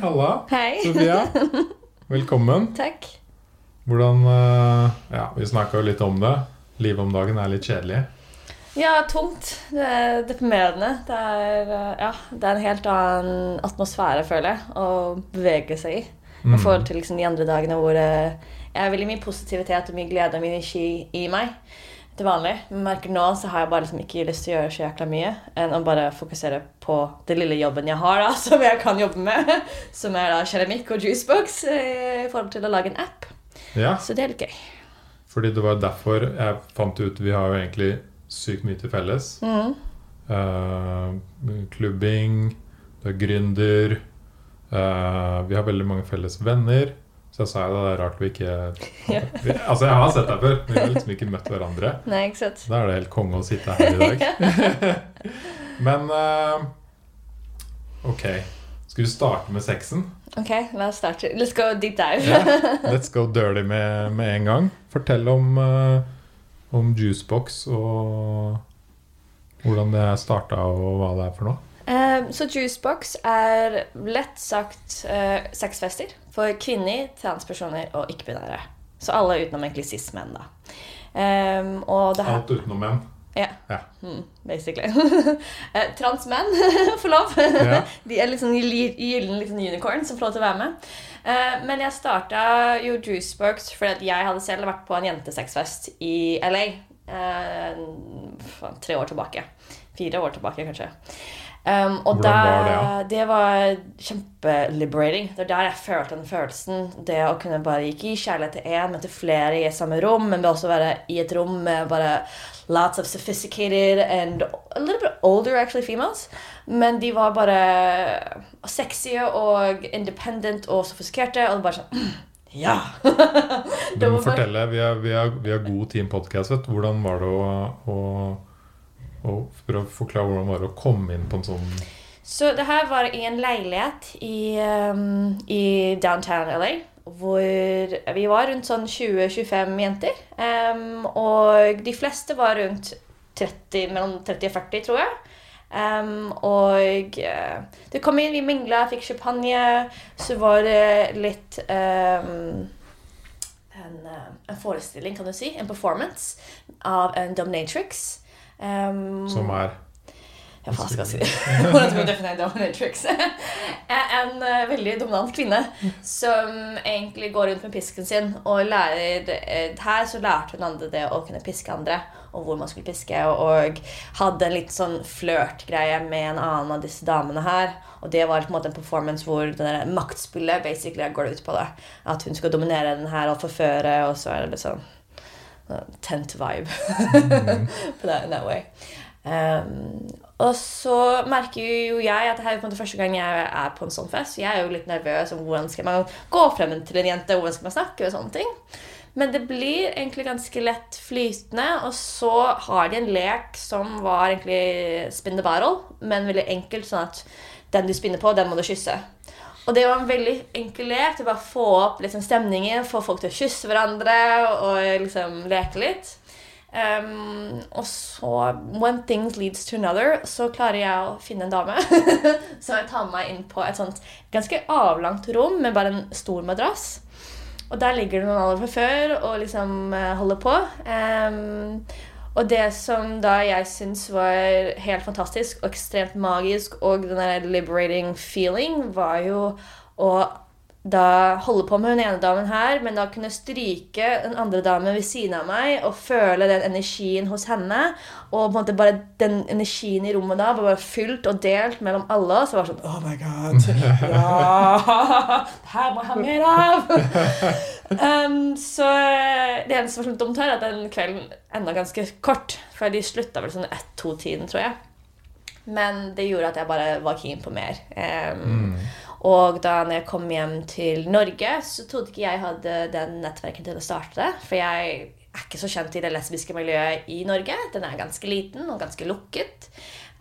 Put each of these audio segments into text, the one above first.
Halla. Hei. Sofia. Velkommen. Takk. Hvordan eh, Ja, vi snakka jo litt om det. Livet om dagen er litt kjedelig. Ja, tungt. Det er deprimerende. Det er, eh, ja, det er en helt annen atmosfære, føler jeg, å bevege seg i. I Mm. forhold til liksom de andre dagene hvor eh, jeg har veldig mye positivitet og mye glede og mye energi i meg til vanlig. Men merker nå så har jeg bare liksom ikke lyst til å gjøre så jækla mye enn å bare fokusere på den lille jobben jeg har, da, som jeg kan jobbe med. Som er da keramikk og juicebox eh, i forhold til å lage en app. Ja, Så det er litt gøy. fordi det var derfor jeg fant ut Vi har jo egentlig sykt mye til felles. Mm. Uh, klubbing, du er gründer. uh, vi har veldig mange felles venner. Så jeg sa jo det, er rart vi ikke Ja. vi, Altså, jeg har sett deg før, men vi har liksom ikke møtt hverandre. Nei, ikke sant? Da er det helt konge å sitte her i dag. Men uh, Ok. Skal vi starte med sexen? Ok, la oss starte. Let's go deep dive. yeah. Let's go dirty med, med en gang. Fortell om, uh, om Juicebox og hvordan det starta, og hva det er for noe. Um, så Juicebox er lett sagt uh, sexfester for kvinner, transpersoner og ikke-binære. Så alle utenom egentlig cis-menn, da. Um, Alt utenom menn. Ja. Ja. Mm, basically. Eh, Transmenn får lov. Ja. De er liksom gyllen liksom unicorn som får lov til å være med. Eh, men jeg starta jo Juicebox fordi jeg hadde selv vært på en jentesexfest i LA. eh, tre år tilbake. Fire år tilbake, kanskje. Um, og Hvordan var det, ja? det var kjempeliberating. Det er der jeg følte den følelsen. Det å kunne bare ikke gi kjærlighet til én, men til flere i samme rom. Men også være i et rom med bare lots of sophisticated and a little bit older actually females. Men de var bare sexy og independent og sofistikerte. Og bare sånn Ja! Du må fortelle. Vi har, vi vi god team podcast, vet. Hvordan var det å, å, å Prøv å forklare hvordan var det å komme inn på en sånn Så det her var i en leilighet i, um, i downtown LA. Hvor vi var rundt sånn 20-25 jenter. Um, og de fleste var rundt 30, mellom 30 og 40, tror jeg. Um, og eh, det kom inn, vi mingla, fikk champagne. Så var det litt um, en, eh, en forestilling, kan du si. En performance av en dominatrix. Um, Som er ja, hva skal jeg si? Hvordan skal vi definere dominatrix? en eh, veldig dominant kvinne som egentlig går rundt med pisken sin og lærer eh, Her så lærte hun andre det å kunne piske andre, og hvor man skulle piske, og, hadde en litt sånn flørtgreie med en annen av disse damene her. Og det var på en måte en performance hvor det maktspillet basically går ut på det. At hun skal dominere den her og forføre, og så er det litt sånn tent vibe på that, in that way. Um, og så merker jo jeg at det her er på en måte første gang jeg er på en sånn fest. Jeg er jo litt nervøs om hvordan skal man gå frem til en jente, hvordan skal man snakke og sånne ting. Men det blir egentlig ganske lett flytende. Og så har de en lek som var egentlig spin the barrel, men veldig enkelt, sånn at den du spinner på, den må du kysse. Og det var en veldig enkel lek. til bare få opp liksom, stemningen, få folk til å kysse hverandre og liksom leke litt. Um, og så, when things leads to another, så klarer jeg å finne en dame som jeg tar meg inn på et sånt ganske avlangt rom med bare en stor madrass. Og der ligger det noen andre fra før og liksom eh, holder på. Um, og det som da jeg syns var helt fantastisk og ekstremt magisk, og den der liberating feeling, var jo å da holde på med hun ene damen her, men da kunne stryke den andre damen ved siden av meg og føle den energien hos henne. Og på en måte bare den energien i rommet da var bare fylt og delt mellom alle. Så det var sånn Oh my god! Ja! Det her må jeg ha mer av! um, så det eneste som var sånn dumt her, er at den kvelden enda ganske kort. For de slutta vel sånn ett-to-tiden, tror jeg. Men det gjorde at jeg bare var keen på mer. Um, Og da jeg kom hjem til Norge, så trodde ikke jeg hadde den nettverken til å starte det. For jeg er ikke så kjent i det lesbiske miljøet i Norge. Den er ganske liten og ganske lukket.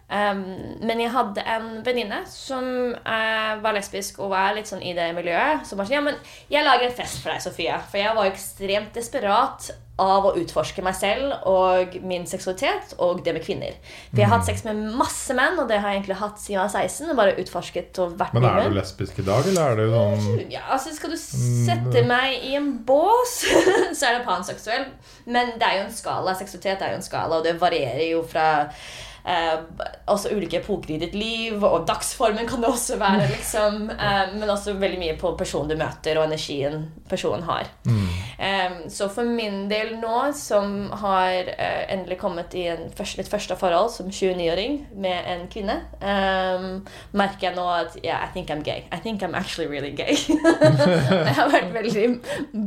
Um, men jeg hadde en venninne som uh, var lesbisk og var litt sånn i det miljøet. Som var sånn Ja, men jeg lager en fest for deg, Sofia. For jeg var ekstremt desperat av å utforske meg selv og min seksualitet og det med kvinner. For jeg har hatt sex med masse menn, og det har jeg egentlig hatt siden jeg var 16. og bare utforsket og vært Men er du lesbisk i dag, eller er du sånn Ja, altså Skal du sette meg i en bås, så er det panseksuell. Men det er jo en skala. Seksualitet er jo en skala, og det varierer jo fra eh, også ulike epoker i ditt liv, og dagsformen kan det også være. liksom eh, Men også veldig mye på personen du møter, og energien personen har. Eh, så for min del nå, som har eh, endelig kommet i en mitt første forhold som 29-åring med en kvinne, eh, merker jeg nå at yeah, I think I'm gay. I think I'm actually really gay. jeg har vært veldig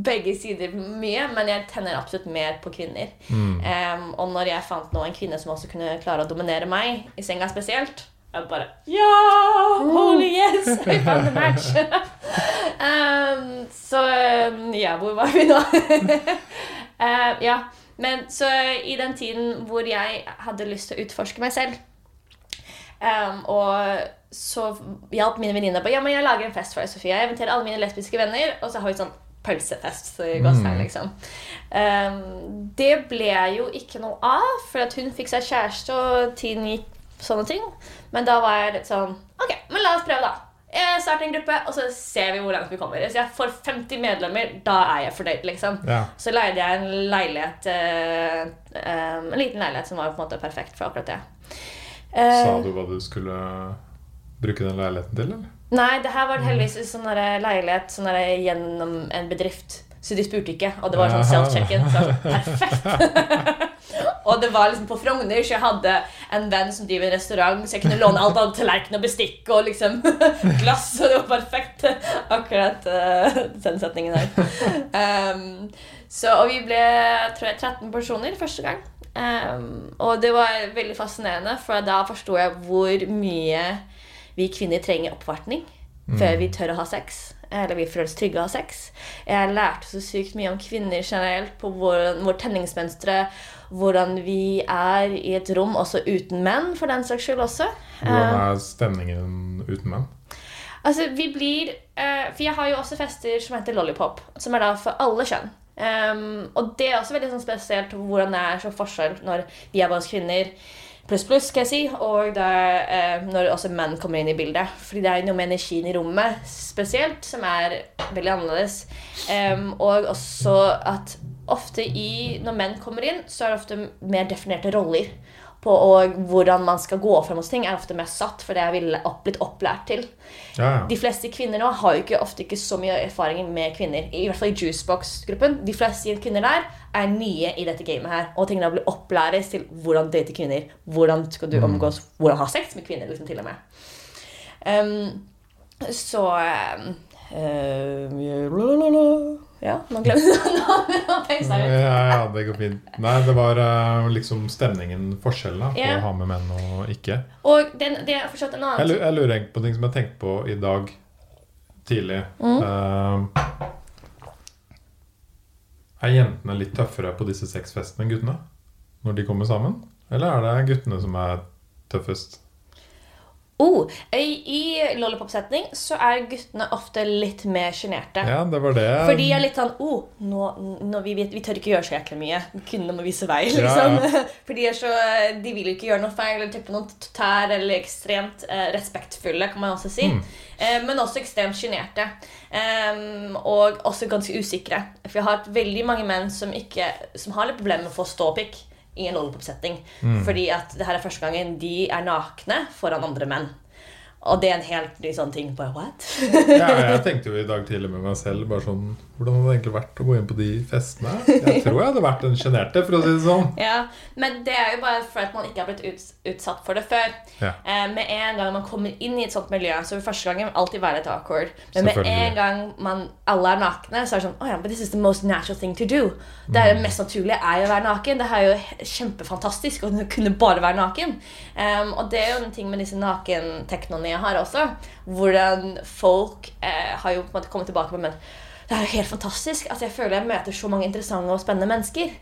begge sider mye, men jeg tenner absolutt mer på kvinner. Eh, og når jeg fant nå en kvinne som også kunne klare å dominere meg, i senga spesielt jeg bare Ja! Holy yes! I found the match! um, så um, Ja, hvor var vi nå? Uh, ja, men så i den tiden hvor jeg hadde lyst til å utforske meg selv um, Og så hjalp mine venninner på Ja, men jeg lager en fest for deg, Sofie. Jeg inviterer alle mine lesbiske venner, og så har vi sånn pølsefest. i i mm. liksom. Um, det ble jo ikke noe av, for at hun fikk seg kjæreste, og tiden gikk sånne ting. Men da var jeg litt sånn Ok, men la oss prøve, da. Jeg starter en gruppe, og så ser vi hvor langt vi kommer. Så jeg får 50 medlemmer, da er jeg fornøyd, liksom. Ja. Så leide jeg en leilighet uh, um, En liten leilighet som var på en måte perfekt for akkurat det. Uh, Sa du hva du skulle bruke den leiligheten til, eller? Nei, det her var heldigvis en sånn leilighet sånn der gjennom en bedrift. Så de spurte ikke, og det var sånn self-check-in. Så sånn, perfekt. og det var liksom på Frogner, så jeg hadde en venn som driver en restaurant, så jeg kunne låne alt av tallerken og bestikk og liksom glass, og det var perfekt. Akkurat uh, den setningen der. Um, så, og vi ble tror jeg, 13 personer første gang. Um, og det var veldig fascinerende, for da forsto jeg hvor mye vi kvinner trenger oppvartning før vi tør å ha sex. Eller vi føler oss trygge å ha sex. Jeg lærte så sykt mye om kvinner generelt, på vår, vår tenningsmønstre, hvordan vi er i et rom også uten menn, for den saks skyld også. Hvordan er stemningen uten menn? Altså, vi blir eh, For jeg har jo også fester som heter Lollipop, som er da for alle kjønn. Um, og det er også veldig sånn spesielt hvordan det er så forskjell når vi er bare oss kvinner pluss pluss, skal jeg si, og er, eh, når også menn kommer inn i bildet. Fordi det er noe med energien i rommet spesielt som er veldig annerledes. Um, og også at ofte i, når menn kommer inn, så er det ofte mer definerte roller. På og hvordan man skal gå frem hos ting, er ofte mer satt, for det er vi opp, blitt opplært til. Ja, De fleste kvinner nå har jo ikke, ofte ikke så mye erfaring med kvinner. I hvert fall i Juicebox-gruppen. De fleste kvinner der er nye i dette gamet her. Og trenger å bli opplæres til hvordan date kvinner. Hvordan skal du omgås, hvordan ha sex med kvinner, liksom, til og med. Um, så um, Ja, nå glemte jeg navnet. Ja, ja, det går fint. Nei, det var eh, liksom stemningen, forskjellen da, på Ja. å ha med menn og ikke. Og den, det er fortsatt en annen jeg lurer egentlig på ting som jeg tenkte på i dag tidlig. Mm. Eh, er jentene litt tøffere på disse sexfestene enn guttene? Når de kommer sammen? Eller er det guttene som er tøffest? Oh, I lollipop-setning så er guttene ofte litt mer sjenerte. Ja, det var det. For de er litt sånn oh, nå, nå, vi, vet- vi tør ikke gjøre så jæklig mye. Kvinnene må vise vei, Ja, liksom. For de så De vil jo ikke gjøre noe feil eller tippe noen tær eller ekstremt eh, respektfulle, kan man også si. Mm. Eh, men også ekstremt sjenerte. Em, og også ganske usikre. For jeg har hatt veldig mange menn som, ikke, som har litt problemer med å få ståpikk i en lollipop-setting. Mm. Fordi at det her er første gangen de er nakne foran andre menn. Og det er en helt ny sånn ting. Bare what? Ja, jeg tenkte jo i dag tidlig med meg selv bare sånn Hvordan hadde det egentlig vært å gå inn på de festene? Jeg tror jeg hadde vært en sjenerte, for å si det sånn. Ja, Men det er jo bare for at man ikke har blitt utsatt for det før. Ja. Eh, med en gang man kommer inn i et sånt miljø, så vil første gangen alltid være litt awkward. Men med en gang man, alle er nakne, så er det sånn oh ja, but this is the most natural thing to do. Det er det mest naturlige er jo å være naken. Det er jo kjempefantastisk å kunne bare være naken. Um, og det er jo en ting med disse nakenteknoene jeg har også. Hvordan folk eh, har jo på en måte kommet tilbake på men det er jo helt fantastisk. Altså, jeg føler jeg møter så mange interessante og spennende mennesker.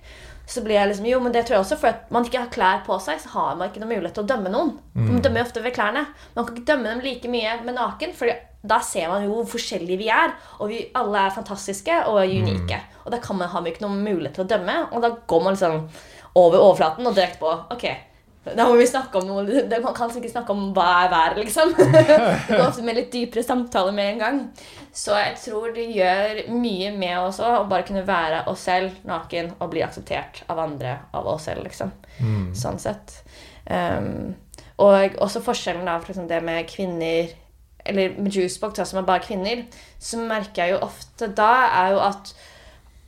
så blir jeg liksom Jo, men det tror jeg også, for at man ikke har klær på seg, så har man ikke noen mulighet til å dømme noen. Man dømmer ofte ved klærne. Man kan ikke dømme dem like mye med naken, for da ser man jo hvor forskjellige vi er. Og vi alle er fantastiske og unike. Og da kan man, har man ikke noen mulighet til å dømme, og da går man liksom over overflaten og direkte på Ok, da må vi snakke om noe det- Man kan ikke snakke om hva er været, liksom. Det går ofte med litt dypere samtaler med en gang. Så jeg tror det gjør mye med oss òg, å bare kunne være oss selv naken og bli akseptert av andre av oss selv, liksom. Mm. Sånn sett. Um, og også forskjellen da, for det med kvinner Eller med juicebox, som er bare kvinner, så merker jeg jo ofte da er jo at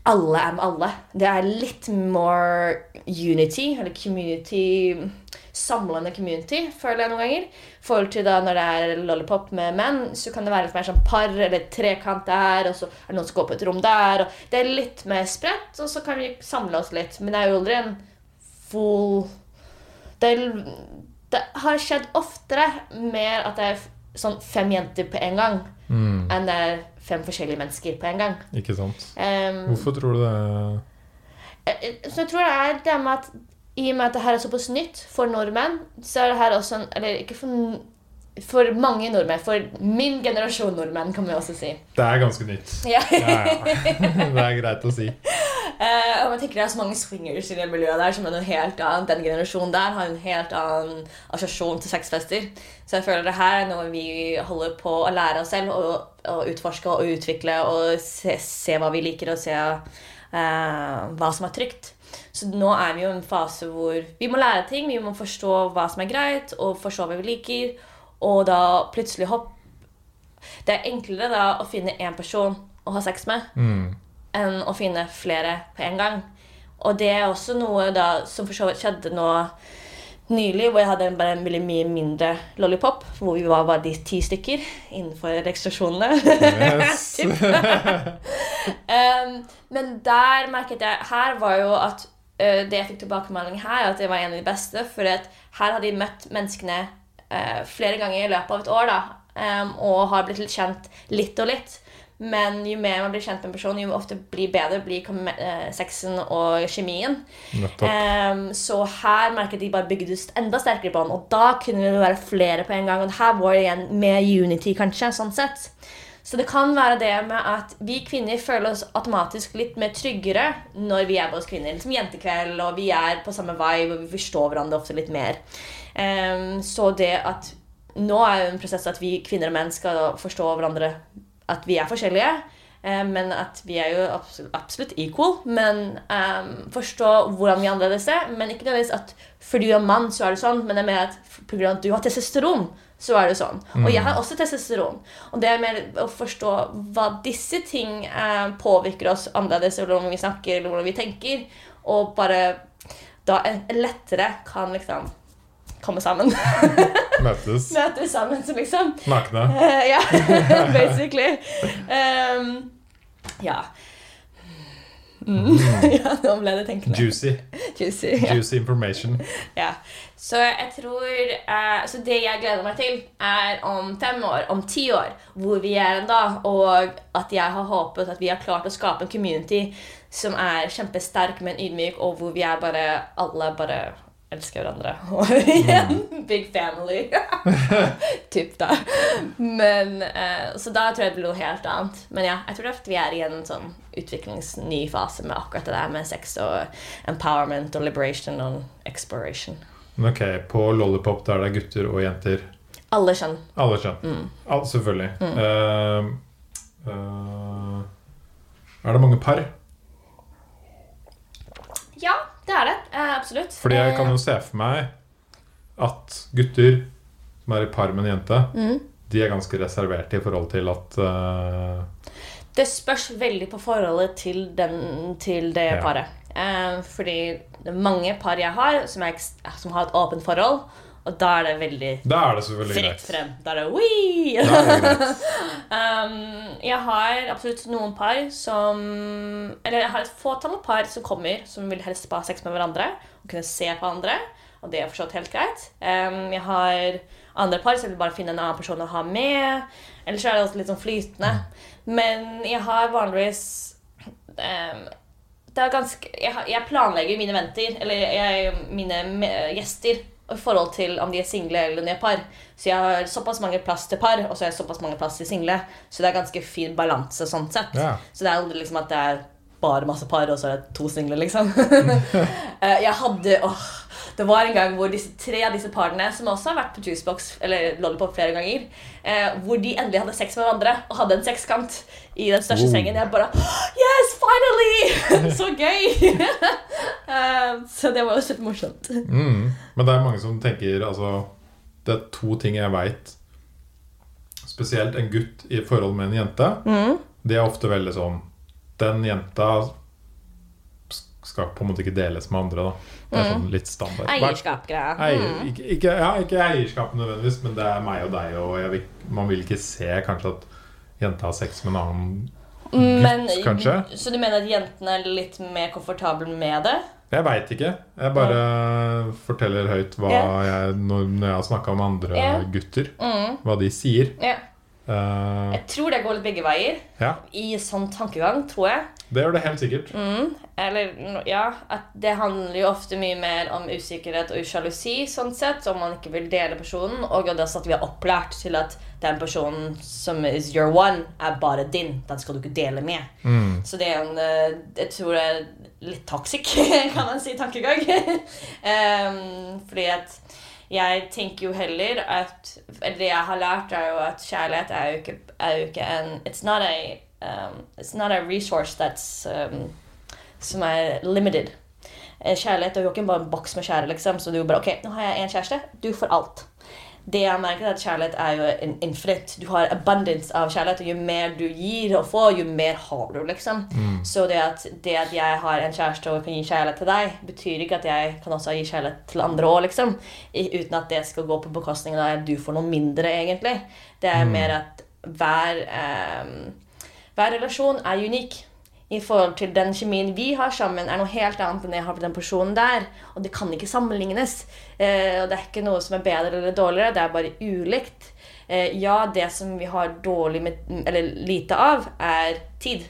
alle er med alle. Det er litt more unity, eller community Samlende community, føler jeg noen ganger. I forhold til da når det er lollipop med menn, så kan det være litt mer sånn par eller trekant der, og så er det noen som går på et rom der. Og det er litt mer spredt, og så kan vi samle oss litt. Men det er jo aldri en full det, det har skjedd oftere mer at det er sånn fem jenter på en gang, Mm. enn det er fem forskjellige mennesker på en gang. Ikke sant. Um, Hvorfor tror du det? Eh, Så jeg tror det er det med at i og med at det her er såpass nytt for nordmenn, så er det her også en Eller ikke for, for mange nordmenn. For min generasjon nordmenn, kan vi også si. Det er ganske nytt. Ja. Ja, ja. Det er greit å si. Uh, og jeg tenker Det er så mange swingers i det miljøet der som er noe helt annet. Den generasjonen der har en helt annen assosiasjon til sexfester. Så jeg føler det her er noe vi holder på å lære oss selv og, og utforske og utvikle og se, se hva vi liker, og se uh, hva som er trygt. Så nå er vi jo i en fase hvor vi må lære ting, vi må forstå hva som er greit, og forstå hva vi liker, og da plutselig hopp Det er enklere da å finne én person å ha sex med Mm. enn å finne flere på en gang. Og det er også noe da som for så vidt skjedde nå nylig, hvor jeg hadde en- bare en veldig mye mindre lollipop, hvor vi var bare de ti stykker innenfor restriksjonene. Yes. Um, men der merket jeg Her var jo at det jeg fikk tilbakemelding her, at det var en av de beste. For her hadde de møtt menneskene uh, flere ganger i løpet av et år. da Og har blitt litt kjent litt og litt. Men jo mer man blir kjent med en person, jo ofte blir bedre blir eh, sexen og kjemien. Um, så her merket de bare bygde ut enda sterkere bånd, og da kunne det være flere på en gang. Og her var det igjen med unity, kanskje. sånn sett. Så det kan være det med at vi kvinner føler oss automatisk litt mer tryggere når vi er med oss kvinner. Liksom jentekveld, og vi er på samme vibe, og vi forstår hverandre ofte litt mer. Um, så det at nå er jo en prosess at vi kvinner og menn skal forstå hverandre at vi er forskjellige. eh, Men at vi er jo absolutt, absolutt equal. Men um, forstå hvordan vi er annerledes er. Men ikke nødvendigvis at fordi du er mann, så er du sånn. Men det er mer at pga. at du har testosteron, så er det sånn. Og jeg har også testosteron. Og det er mer å forstå hva disse ting eh, påvirker oss annerledes, eller hvordan vi snakker, eller hvordan vi tenker. Og bare da lettere kan liksom komme sammen. Møtes. Møtes sammen, så liksom. Nakne. Uh, ja, basically. Um, ja. Mm. ja, nå ble det tenkende. Juicy. Juicy. Ja. Juicy information. ja. Så jeg tror eh, Så det jeg gleder meg til, er om fem år, om ti år, hvor vi er da, og at jeg har håpet at vi har klart å skape en community som er kjempesterk, men ydmyk, og hvor vi er bare alle bare elsker hverandre. Og igjen big family. typ da. Men, eh, så da tror jeg det blir noe helt annet. Men ja, jeg tror at vi er i en sånn utviklingsny fase med akkurat det der med sex og empowerment og liberation og exploration. Ok, på Lollipop der det er gutter og jenter. Alle kjønn. Alle kjønn. Mm. Alt, selvfølgelig. Mm. Uh, uh, er det mange par? Det er det. Eh, absolutt. Fordi jeg kan Eh, jo se for meg at gutter som er i par med en jente, mm. de er ganske reserverte i forhold til at uh... Det spørs veldig på forholdet til, den, til det Ja. paret. Eh, fordi det er mange par jeg har som, er, som har et åpent forhold, og da er det veldig Da er det selvfølgelig fritt greit. frem. Da er det «Wii!» Um, jeg har absolutt noen par som Eller jeg har et fåtall par som kommer som vil helst bare ha sex med hverandre og kunne se på andre. Og det er forstått helt greit. Um, jeg har andre par som vil bare finne en annen person å ha med. Ellers er det også litt sånn flytende. Men jeg har vanligvis um, det er ganske Jeg, jeg planlegger mine venter, eller jeg, mine me- gjester, i forhold til om de er single eller om de er par. Så jeg har såpass mange plass til par, og så har jeg såpass mange plass til single. Så det er ganske fin balanse sånn sett. Ja. Så det er aldri liksom at det er bare masse par, og så er det to single, liksom. Eh, jeg hadde åh, Det var en gang hvor disse tre av disse parene, som også har vært på Juicebox eller Lollipop flere ganger, eh, hvor de endelig hadde sex med hverandre og hadde en sekskant i den største Oh. sengen. Jeg bare Yes, finally! så gøy! Eh, så det var jo litt morsomt. Mm. Men det er mange som tenker altså, Det er to ting jeg veit. Spesielt en gutt i forhold med en jente. Mm. Det er ofte veldig sånn Den jenta skal på en måte ikke deles med andre. da Det er sånn litt standard. Eierskap-greia. Eier, Mm. ikke, ikke, ja, ikke eierskap nødvendigvis, men det er meg og deg. Og jeg vil, man vil ikke se kanskje at jenta har sex med en annen gutt, Men, kanskje. Så du mener at jentene er litt mer komfortable med det? Jeg veit ikke. Jeg bare forteller høyt hva yeah. jeg, når, når jeg har snakka med andre yeah. gutter, Mm. hva de sier. Ja. Eh, Jeg tror det går litt begge veier. ja, I sånn tankegang, tror jeg. det gjør det helt sikkert. Mm. Eller, ja, at det handler jo ofte mye mer om usikkerhet og sjalusi, sånn sett, om man ikke vil dele personen, og at vi er opplært til at den personen som is your one, er bare din. Den skal du ikke dele med. Mm. Så det er en eh, Jeg tror det er litt toxic, kan man si, tankegang. um, fordi at jeg tenker jo heller at Det jeg har lært, er jo at kjærlighet er jo ikke, er jo ikke en It's not a um, It's not a resource that's um, som er limited. Eh, Kjærlighet er jo ikke bare en boks med kjære, liksom. Så du bare Ok, nå har jeg en kjæreste. Du får alt. Det jeg merker er at Kjærlighet er jo en infinitt. Du har abundance av kjærlighet. Og jo mer du gir og får, jo mer har du. liksom Så det at, det at jeg har en kjæreste og kan gi kjærlighet til deg, betyr ikke at jeg kan også gi kjærlighet til andre òg, liksom. Uten at det skal gå på bekostning av at du får noe mindre, egentlig. Det er mer at hver, ehm, hver relasjon er unik. I forhold til den kjemien vi har sammen, er noe helt annet enn jeg har med den personen der. Og det kan ikke sammenlignes. Eh, og det er ikke noe som er bedre eller dårligere, det er bare ulikt. Eh, ja, det som vi har dårlig med, eller lite av, er tid.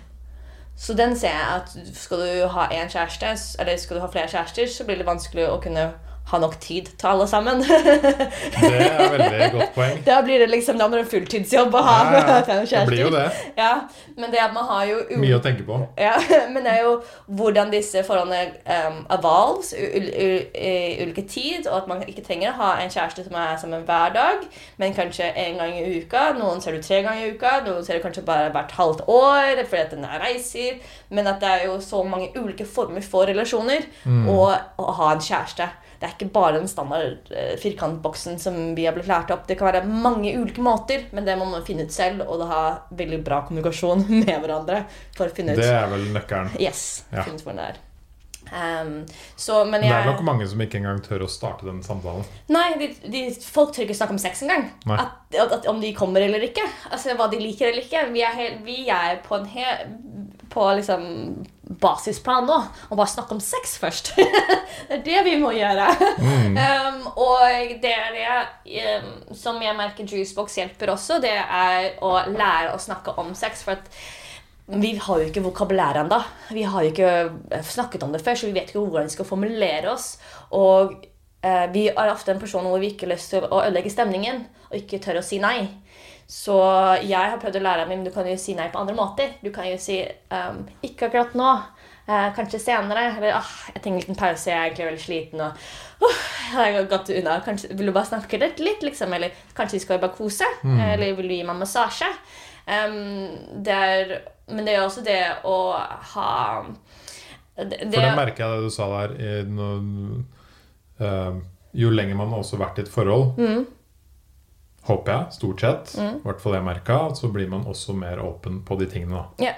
Så den ser jeg at skal du ha én kjæreste, eller skal du ha flere kjærester, så blir det vanskelig å kunne ha nok tid til alle sammen. Det er veldig godt poeng. da blir det liksom da må det fulltidsjobb å ha Ja, ja. fem Det blir jo kjærester. det. Ja, men det at man har jo Mye å tenke på. ja, men det er jo hvordan disse forholdene um, evolves i ul- ul- i ulike tid, og at man ikke trenger å ha en kjæreste som er sammen hver dag, men kanskje en gang i uka. Noen ser du tre ganger i uka, noen ser du kanskje bare hvert halvt år fordi at den er reiser. Men at det er jo så mange ulike former for relasjoner, og å ha en kjæreste. Det er ikke bare den standard eh, firkantboksen som vi har blitt lært opp. Det kan være mange ulike måter, men det må man finne ut selv, og ha veldig bra kommunikasjon med hverandre for å finne ut Det er vel nøkkelen. Yes. Ja. Finne ut hvordan det er. Um, så, men Men det er nok mange som ikke engang tør å starte den samtalen. Nei, de, de, folk tør ikke snakke om sex engang. At, at, at, om de kommer eller ikke. Altså Hva de liker eller ikke. Vi er, helt, vi er på en hel På liksom basisplan nå. Og bare snakke om sex først. det er det vi må gjøre. Um, og det er det um, som jeg merker Juicebox hjelper også, det er å lære å snakke om sex. For at vi har jo ikke vokabulær ennå. Vi har jo ikke snakket om det før, så vi vet ikke hvordan vi skal formulere oss. Og eh, vi er ofte en person hvor vi ikke har lyst til å ødelegge stemningen og ikke tør å si nei. Så jeg har prøvd å lære meg men du kan jo si nei på andre måter. Du kan jo si um, 'ikke akkurat nå'. eh, kanskje senere. Eller ah, 'jeg trenger en liten pause, jeg er egentlig veldig sliten'. Og, uh, jeg har gått unna. Kanskje, 'Vil du bare snakke litt?' litt liksom, Eller 'kanskje vi skal bare kose'? Eller 'vil du gi meg massasje'? Um, det er, men det er også det å ha det, For det merker jeg det du sa der i når, eh, Jo lenger man har også vært i et forhold, Mm. håper jeg, stort sett, i hvert fall jeg merka, så blir man også mer åpen på de tingene. Ja.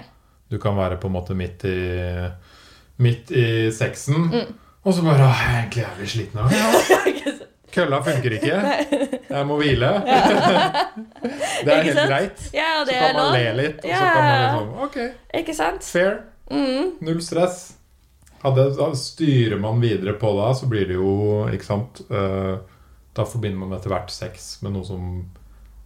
Du kan være på en måte midt i, midt i sexen, Mm. og så bare Jeg er egentlig jævlig sliten nå. Kølla funker ikke. Jeg må hvile. det er helt greit. ja, Så kan man le litt, og så kan man liksom Ok, Ikke sant? fair. Mm. Null stress. Hadde, da styrer man videre på det, så blir det jo Ikke sant? eh, da forbinder man etter hvert sex med noe som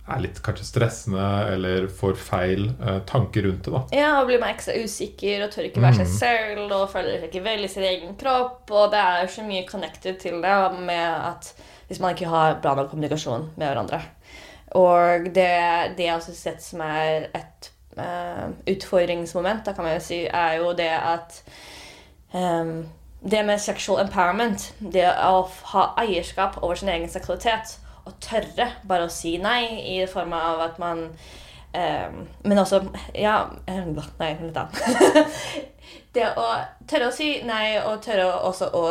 er litt kanskje stressende eller får feil eh, tanker rundt det. da. Ja, og blir man ekstra usikker og tør ikke være seg Mm. selv og føler seg ikke vel i sin egen kropp. Og det er så mye connected til det med at hvis man ikke har bra nok kommunikasjon med hverandre. Og det, det jeg har sett som er et uh, utfordringsmoment, da kan man jo si, er jo det at um, det med sexual empowerment, det å ha eierskap over sin egen seksualitet, og tørre bare å si nei i form av at man um, Men også Ja, eh, nei, litt annet. det å tørre å si nei, og tørre også å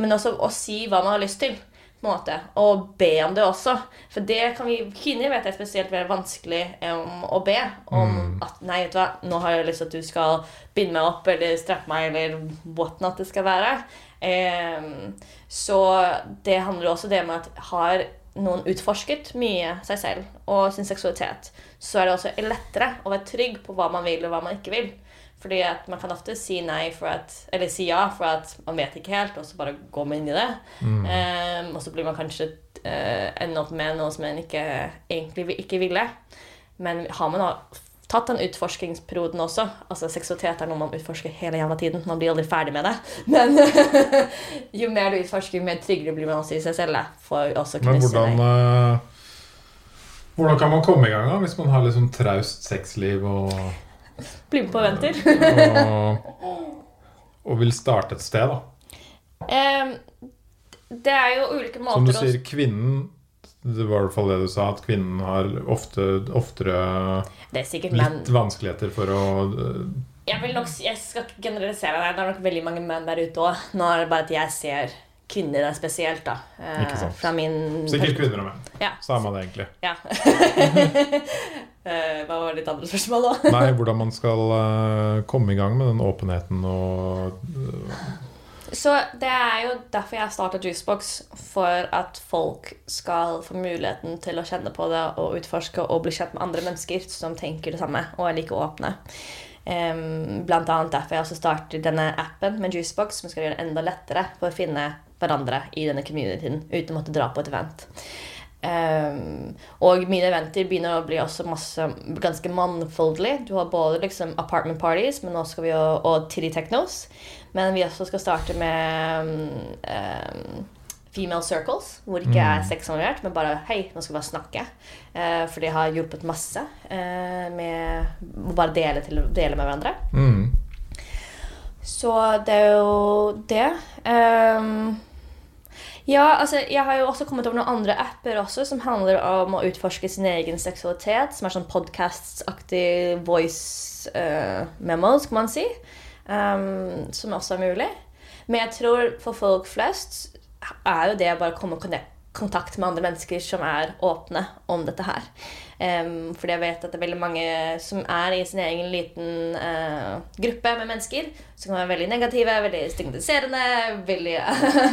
Men også å si hva man har lyst til. Måte, Og be om det også. For det kan vi kvinner vet er spesielt veldig vanskelig um, å be om Mm. at Nei, vet du hva, nå har jeg lyst til at du skal binde meg opp eller strappe meg, eller whatnot det skal være. Um, så det handler også det med at har noen utforsket mye seg selv og sin seksualitet, så er det også lettere å være trygg på hva man vil og hva man ikke vil. Fordi at man kan ofte si nei for at, eller si ja for at man vet ikke helt, og så bare går man inn i det. Mm. Um, og så blir man kanskje uh, ender opp med noe som man ikke, egentlig ikke ville. Men har man tatt den utforskingsperioden også Altså Seksualitet er noe man utforsker hele jævla tiden. Man blir aldri ferdig med det. Men jo mer du utforsker, jo mer tryggere blir man også i seg selv. Men hvordan eh, Hvordan kan man komme i gang da, hvis man har sånn traust sexliv og, Bli med på venter. og, og vil starte et sted? da? Em, det er jo ulike måter Som du sier, kvinnen Det var i hvert fall det du sa, at kvinnen har ofte, oftere Det er sikkert litt vanskeligheter for å eh, Jeg vil nok jeg skal ikke generalisere deg. Det er nok veldig mange menn der ute òg. Nå er det bare at jeg ser kvinner der spesielt, da. Eh, Ikke sant. Fra min Sikkert kvinner og menn. Ja. Samme det, egentlig. Ja. Eh, Hva var ditt andre spørsmål, da? Nei, hvordan man skal uh, komme i gang med den åpenheten og uh... Så det er jo derfor jeg starta Juicebox. For at folk skal få muligheten til å kjenne på det og utforske og bli kjent med andre mennesker som tenker det samme og er like åpne. Em, blant annet derfor jeg også starter denne appen med Juicebox, som skal gjøre det enda lettere for å finne hverandre i denne communityen uten å måtte dra på et event. Um, og mine eventer begynner å bli også masse, ganske mannfoldig. Du har både liksom apartment parties men nå skal vi jo, og titty technos. Men vi også skal starte med em, female circles, hvor det ikke er sexinvolvert, men bare hei, nå skal vi bare snakke. Eh, for det har hjulpet masse eh, med å bare dele, til, dele med hverandre. mm, Så det er jo det. Um, ja, altså, jeg har jo også kommet over noen andre apper også som handler om å utforske sin egen seksualitet. Som er sånn podcasts-aktig voice uh, memos, kan man si. Um, som også er mulig. Men jeg tror for folk flest er jo det å bare komme i kontakt med andre mennesker som er åpne om dette her. Um, fordi jeg vet at det er veldig mange som er i sin egen liten uh, gruppe med mennesker som kan være veldig negative, veldig stigmatiserende, veldig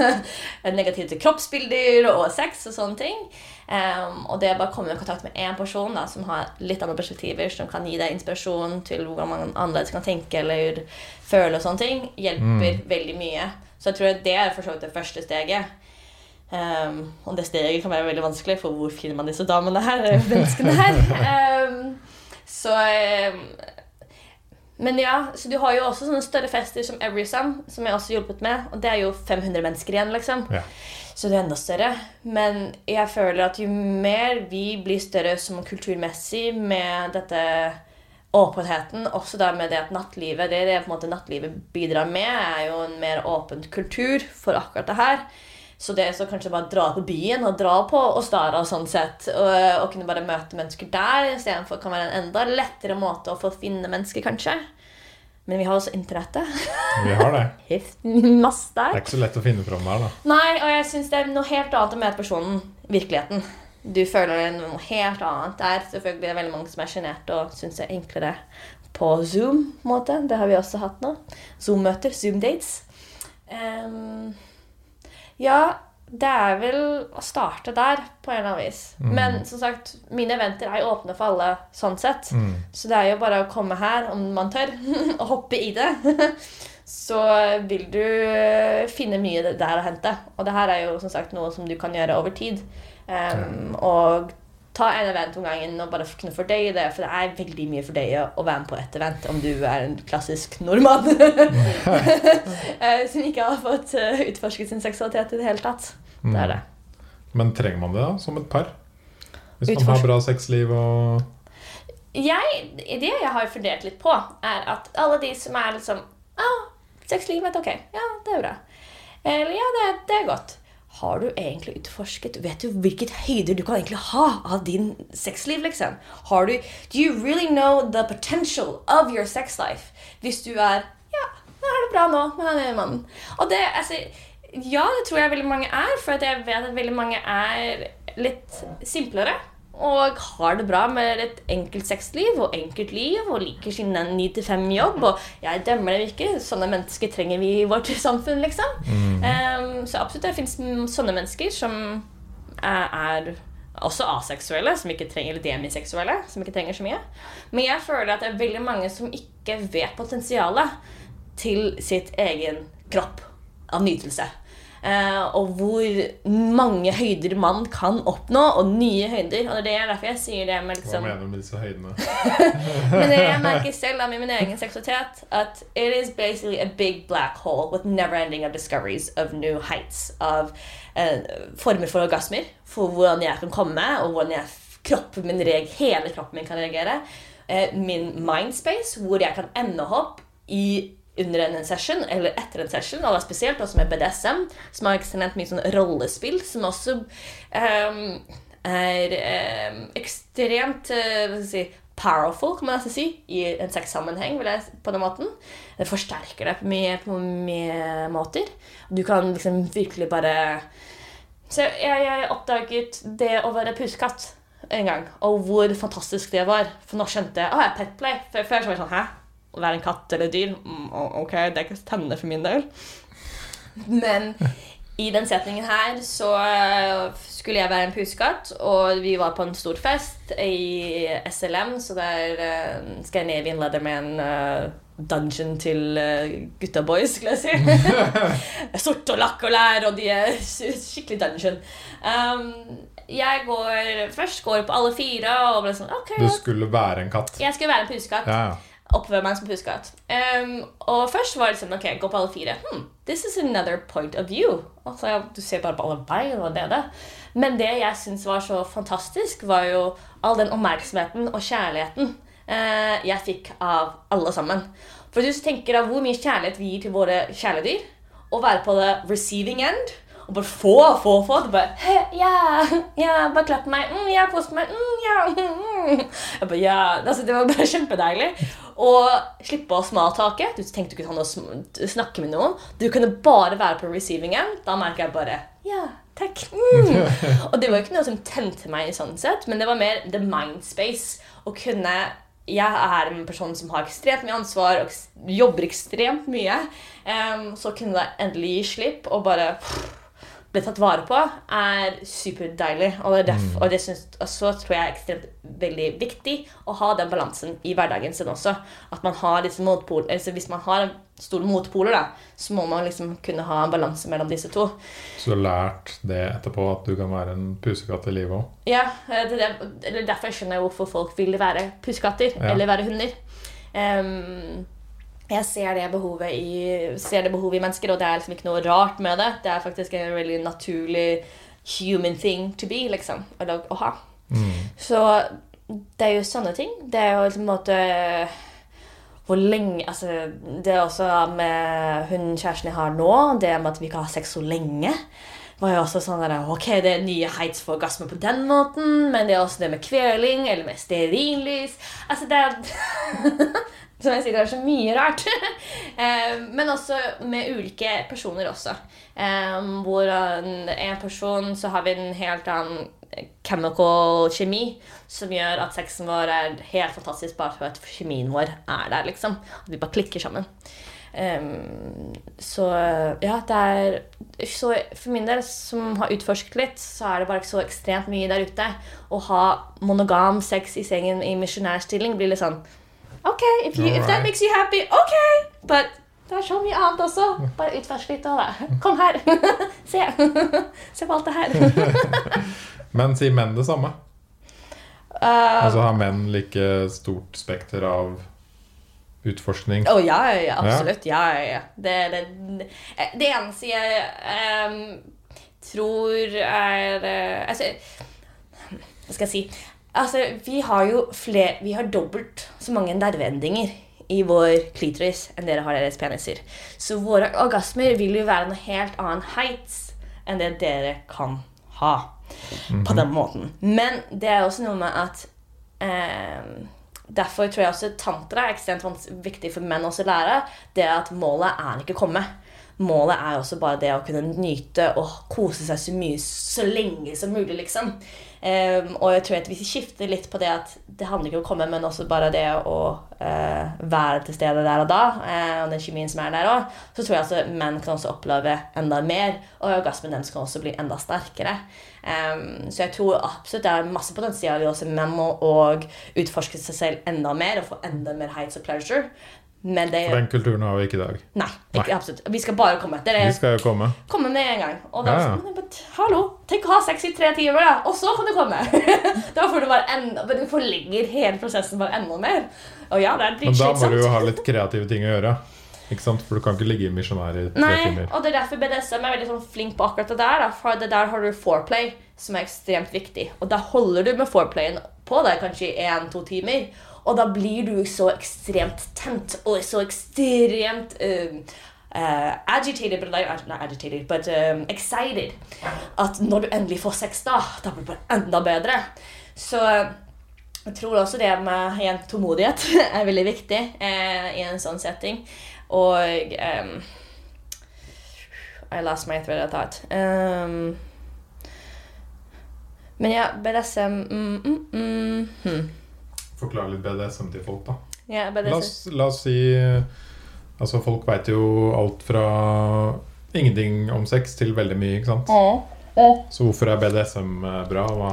negative til kroppsbilder og sex og sånne ting. Um, og det å bare komme i kontakt med én person da, som har litt andre perspektiver, som kan gi deg inspirasjon til hvordan man annerledes kan tenke eller føle og sånne ting, hjelper veldig mye. Så jeg tror at det er for så vidt det første steget. Um, og det steget kan være veldig vanskelig, for hvor finner man disse damene her? eh, Menneskene her? Um, så um, Men ja, så du har jo også sånne større fester som Everysum, som jeg også har hjulpet med. Og det er jo 500 mennesker igjen, liksom. Ja. Så det er enda større. Men jeg føler at jo mer vi blir større som kulturmessig med dette åpenheten, også der med det at nattlivet det det på en måte nattlivet bidrar med, er jo en mer åpen kultur for akkurat det her. Så det å kanskje bare dra på byen og dra på Ostara og sånn sett, og, og kunne bare møte mennesker der istedenfor kan være en enda lettere måte å få finne mennesker, kanskje. Men vi har også internettet. Vi har det. Masse der. Det er ikke så lett å finne fram der, da. Nei, og jeg syns det er noe helt annet å møte personen. Virkeligheten. Du føler noe helt annet der. Selvfølgelig er det veldig mange som er sjenerte og syns det er enklere på Zoom. måte. Det har vi også hatt nå. Zoom-møter. Zoom-dates. Um, ja, det er vel å starte der, på en eller annen vis. Men som sagt, mine eventer er jo åpne for alle sånn sett. Mm. Så det er jo bare å komme her, om man tør, og hoppe i det. Så vil du finne mye der å hente. Og det her er jo som sagt noe som du kan gjøre over tid. Um, og ta en event om gangen og bare kunne fordøye det. For det er veldig mye fordøye å være med på et event om du er en klassisk nordmann eh, som ikke har fått eh, utforsket sin seksualitet i det hele tatt. Det er det. Men trenger man det da, som et par? Hvis man har bra sexliv og jeg, det jeg har fundert litt på, er at alle de som er liksom ah, Sexlivet, ok. Ja, det er bra. Eller ja, det, det er godt. Har du egentlig utforsket Vet du hvilket høyder du kan egentlig ha av din sexliv? liksom? Har du Do you really know the potential of your sex life? Hvis du er Ja, nå er det bra nå med den mannen. Og det, altså Ja, det tror jeg veldig mange er, for jeg vet at veldig mange er litt simplere. Og har det bra med et enkelt sexliv og enkelt liv og liker sin 9-5-jobb. Og jeg dømmer dem ikke. Sånne mennesker trenger vi i vårt samfunn, liksom. Em, så absolutt det fins sånne mennesker som er, er også aseksuelle, som ikke trenger, eller demiseksuelle, som ikke trenger så mye. Men jeg føler at det er veldig mange som ikke vet potensialet til sitt egen kropp av nytelse. Eh, og hvor mange høyder man kan oppnå, og nye høyder. Og det er derfor jeg sier det med Hva liksom mener du med disse høydene? men det jeg merker selv med min egen seksualitet, at it is basically a big black hole with never ending of discoveries of new heights. Av uh, former for orgasmer, for hvordan jeg kan komme, og hvordan jeg, kroppen min, hele kroppen min kan reagere. Uh, min mindspace, hvor jeg kan ende opp i under en session eller etter en session, og spesielt også med BDSM, som har ekstremt mye sånn rollespill, som også um, er um, ekstremt uh, si, powerful, kan man nesten si, i en sexsammenheng, vil jeg på den måten. Det forsterker deg på mye, på mye måter. Du kan liksom virkelig bare Så jeg, jeg oppdaget det å være pusekatt en gang, og hvor fantastisk det var. For nå skjønte jeg Å, jeg er petplay. Før så var jeg sånn Hæ? Å være en katt eller dyr? Mm, ok, det er ikke tennene for min del. Men i den setningen her så eh, skulle jeg være en pusekatt, og vi var på en stor fest i SLM, så det er uh, Scandinavian Leatherman en dungeon til uh, gutta boys, skulle jeg si. Sort og lakk og lær, og de er skikkelig dungeon. Um, jeg går først går på alle fire og ble sånn OK, Du skulle være en katt. jeg skulle være en pusekatt Ja, ja. Oppføre meg som pusekatt. Um, og først var det sånn Ok, gå på alle fire. Hmm, this is another point of view. Altså, ja, du ser bare på alle bein og det og det. Men det jeg syns var så fantastisk, var jo all den oppmerksomheten og kjærligheten uh, jeg fikk av alle sammen. For du tenker av hvor mye kjærlighet vi gir til våre kjæledyr. Å være på the receiving end. Og bare få, få, få. Du bare Ja, ja, bare klapp meg. Mm, ja, kos meg. Mm, ja, mm. Jeg bare, ja. Altså, det var bare kjempedeilig. Og slippe å smaltake. Du tenkte ikke noe sm- snakke med noen. Du kunne bare være på receiving end. Da merker jeg bare Ja, takk. Mm. Og det var ikke noe som tente meg, sånn sett, men det var mer the mind space. Å kunne jeg er en person som har ekstremt mye ansvar og jobber ekstremt mye. Um, så kunne jeg endelig gi slipp og bare bli tatt vare på, er superdeilig. Og, det derfor, og, det synes, og så tror jeg er ekstremt veldig viktig å ha den balansen i hverdagen sin også. At man har disse motpoler, altså Hvis man har store motpoler, da, så må man liksom kunne ha en balanse mellom disse to. Så du har lært det etterpå, at du kan være en pusekatt i livet òg? Ja, eh, det er der- derfor jeg skjønner hvorfor folk vil være pusekatter Ja. eller være hunder. Em, jeg ser det, behovet i, ser det behovet i mennesker, og det er liksom ikke noe rart med det. Det er faktisk en veldig naturlig human thing to be, liksom, å, å ha. Så det er jo sånne ting. Det er jo liksom en måte hvor lenge altså, Det er også med hun kjæresten jeg har nå, det med at vi ikke har sex så lenge, var jo også sånn der, Ok, det er nye heights for orgasme på den måten, men det er også det med kveling eller med stearinlys. Altså, det er Som jeg sier, det er så mye rart. Eh, men også med ulike personer også. Eh, hvor en, en person så har vi en helt annen chemical kjemi som gjør at sexen vår er helt fantastisk bare for at kjemien vår er der, liksom. At vi bare klikker sammen. Um, så ja, det er så For min del, som har utforsket litt, så er det bare ikke så ekstremt mye der ute. Å ha monogam sex i sengen i misjonærstilling blir litt sånn OK, if, you, if that makes you happy, OK! But det er så mye annet også. Bare utforsk litt av det. Kom her. Se. Se på alt det her. Men sier menn det samme? Uh, Altså har menn like stort spekter av utforskning? Å ja, ja, ja, absolutt. Ja, ja, ja. Det, det, det eneste jeg um, tror er uh, Altså, hva skal jeg si Altså, vi har jo flere Vi har dobbelt så mange nerveendinger i vår klitoris enn dere har deres peniser. Så våre orgasmer vil jo være noe helt annen heights enn det dere kan ha. På den måten. Men det er også noe med at eh, Derfor tror jeg også tantra er ekstremt viktig for menn også å lære. Det at målet er ikke å komme. Målet er også bare det å kunne nyte og kose seg så mye så lenge som mulig, liksom. Ehm, og jeg tror at hvis vi skifter litt på det at det handler ikke om å komme, men også bare det å eh, være til stede der og da, eh, og den kjemien som er der òg, så tror jeg altså menn kan også oppleve enda mer, og orgasmen deres kan også bli enda sterkere. Um, så jeg tror absolutt det er masse potensial i oss menn å utforske seg selv enda mer og få enda mer heights og pleasure. Men det For den kulturen har vi ikke i dag. Nei, ikke absolutt. Vi skal bare komme etter. Vi skal jo komme. Komme med en gang. Og da Ja, ja. Hallo, tenk å ha sex i tre timer, da! Og så kan du komme! da får du bare enda Du forlenger hele prosessen bare enda mer. Og ja, det er Men da må du jo ha litt kreative ting å gjøre. Ikke sant? For du kan ikke ligge i misjonær i tre Nei, timer. og det er derfor BDSM er veldig sånn flink på akkurat det der. Da. For det der har du foreplay, som er ekstremt viktig. Og da holder du med foreplayen på deg kanskje i én-to timer. Og da blir du så ekstremt tent og så ekstremt um, uh, agitated, but like, not agitated, but um, excited. At når du endelig får sex, da, da blir det bare enda bedre. Så jeg tror også det med igjen, tålmodighet er veldig viktig eh, i en sånn setting. Og um, I lost my thread of thought. Um, men ja, BDSM mm, mm, mm, hmm. Forklare litt BDSM til folk, da. ja, La oss, la oss si Altså, folk veit jo alt fra ingenting om sex til veldig mye, ikke sant? Så hvorfor er BDSM eh, bra? Hva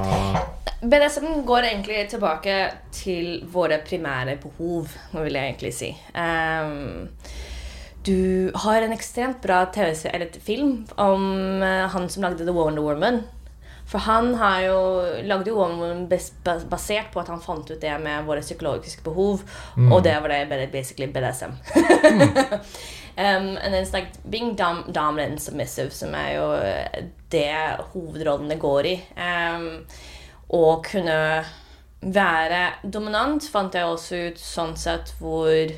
BDSM går egentlig tilbake til våre primære behov, vil jeg egentlig si. Um, du har en ekstremt bra TV-serie, eller film, om eh, han som lagde The Wonder Woman. For han har jo lagde jo Woman bas bas- basert på at han fant ut det med våre psykologiske behov, og det var det ba- basically BDSM. um, and it's like being dom dominant and submissive, som er jo det hovedrollene går i. Um, å kunne være dominant fant jeg også ut sånn sett hvor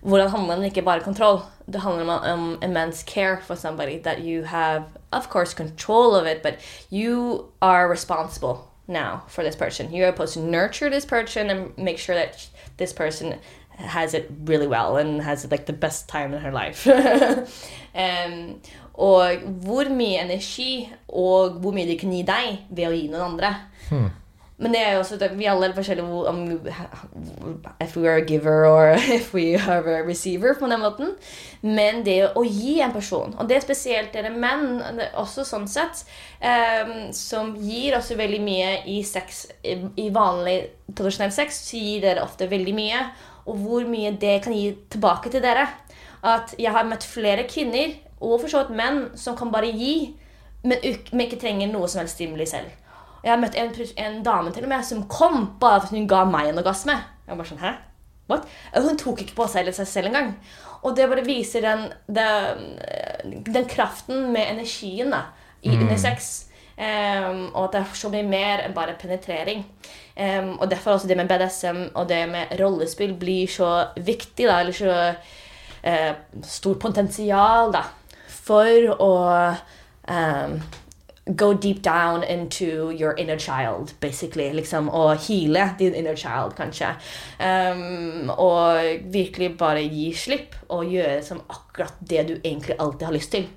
hvordan handler det ikke bare kontroll. Det handler om, om immense care for somebody that you have, of course, control of it, but you are responsible now for this person. You're supposed to nurture this person and make sure that this person has it really well and has like the best time in her life. um, og hvor mye energi og hvor mye de kan gi deg ved å gi noen andre. Men det er jo også vi alle er forskjellige om If we are a giver or if we are a receiver, på den måten. Men det å gi en person, og det er spesielt dere menn, også sånn sett, um, som gir også veldig mye i sex I, vanlig tradisjonell sex så gir dere ofte veldig mye. Og hvor mye det kan gi tilbake til dere. At jeg har møtt flere kvinner, og for så vidt menn, som kan bare gi, men ikke trenger noe som helst stimuli selv. Jeg møtte en, en dame til og med som kom bare fordi hun ga meg en orgasme. Jeg var bare sånn, hæ? What? Hun tok ikke på seg seg selv engang. Og det bare viser den, den, den kraften med energien da, i under sex. Um, og at det er så mye mer enn bare penetrering. Um, og derfor også det med BDSM og det med rollespill blir så viktig, da, eller så uh, stort potensial da, for å ehm, go deep down into your inner child, basically. Liksom, og heale din inner child, kanskje. Um, og virkelig bare gi slipp og gjøre som akkurat det du egentlig alltid har lyst til.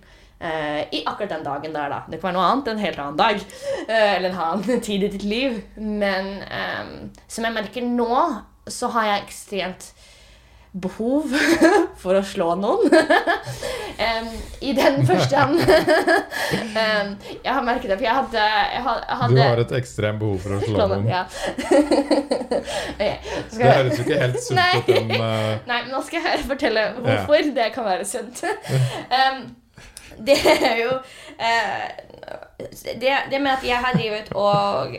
Uh, I akkurat den dagen der, da. Det kan være noe annet en helt annen dag. Uh, eller en annen tid i ditt liv. Men um, som jeg merker nå, så har jeg ekstremt behov for å slå noen. um, I den forstand um, Jeg har merket det, for jeg hadde, jeg hadde Du har et ekstremt behov for å slå slå noen. Ja. okay, Det høres jo ikke helt sunt ut, eh, Nei, men nå skal jeg fortelle hvorfor det kan være sunt. um, det er jo uh, det, det med at jeg har drevet og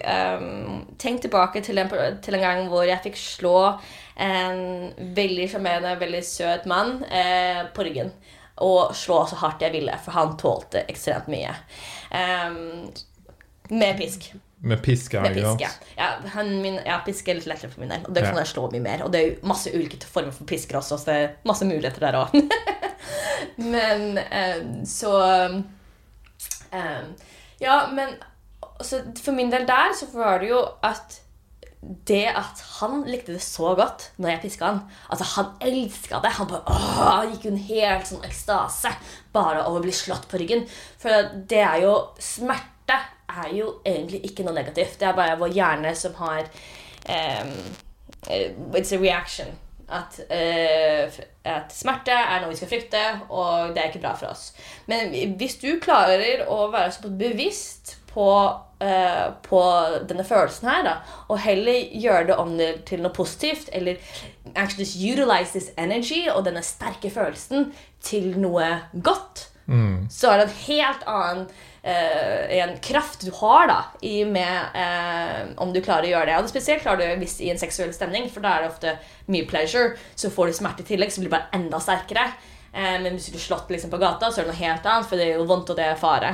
tenkt tilbake til en, til en, gang hvor jeg fikk slå en veldig sjarmerende, veldig søt mann eh, på ryggen. Og slå så hardt jeg ville, for han tålte ekstremt mye. Um, med pisk. Med pisk, ja. Med pisk, ja. Ja, han, min, ja, pisk er litt lettere for min del. Og det kan jeg slå mye mer. Og det er jo masse ulike former for pisker også, så det er masse muligheter der òg. men um, så um, Ja, men for min del der så var det jo at det at han likte det så godt når jeg piska han Altså, han elska det. Han bare åh, gikk jo en helt sånn ekstase bare over å bli slått på ryggen. For det er jo Smerte er jo egentlig ikke noe negativt. Det er bare vår hjerne som har um, It's a reaction. At, uh, at, smerte er noe vi skal frykte, og det er ikke bra for oss. Men hvis du klarer å være så bevisst på, uh, på denne følelsen her, da, og heller gjøre det om det til noe positivt, eller actually just utilize this energy og denne sterke følelsen til noe godt, mm. så er det en helt annen Uh, en kraft du har da, i med uh, om du klarer å gjøre det. Og det spesielt klarer du hvis i en seksuell stemning, for da er det ofte mye pleasure. Så får du smerte i tillegg, så blir det bare enda sterkere. Uh, men hvis du blir slått liksom, på gata, så er det noe helt annet, for det er jo vondt, og det er fare.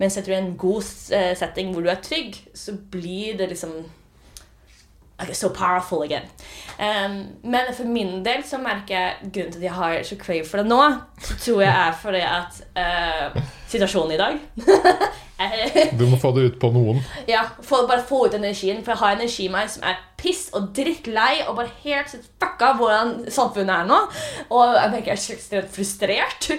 Mens jeg tror i en god eh, setting hvor du er trygg, så blir det liksom Okay, so powerful again. Um, men for min del så merker jeg grunnen til at jeg har så crave for det nå, så tror jeg er fordi at uh, situasjonen i dag Du må få det ut på noen. Ja, for bare få ut energien. For jeg har energi i meg som er piss og drittlei og bare helt fucka hvordan samfunnet er nå. Og jeg merker jeg er ekstremt frustrert.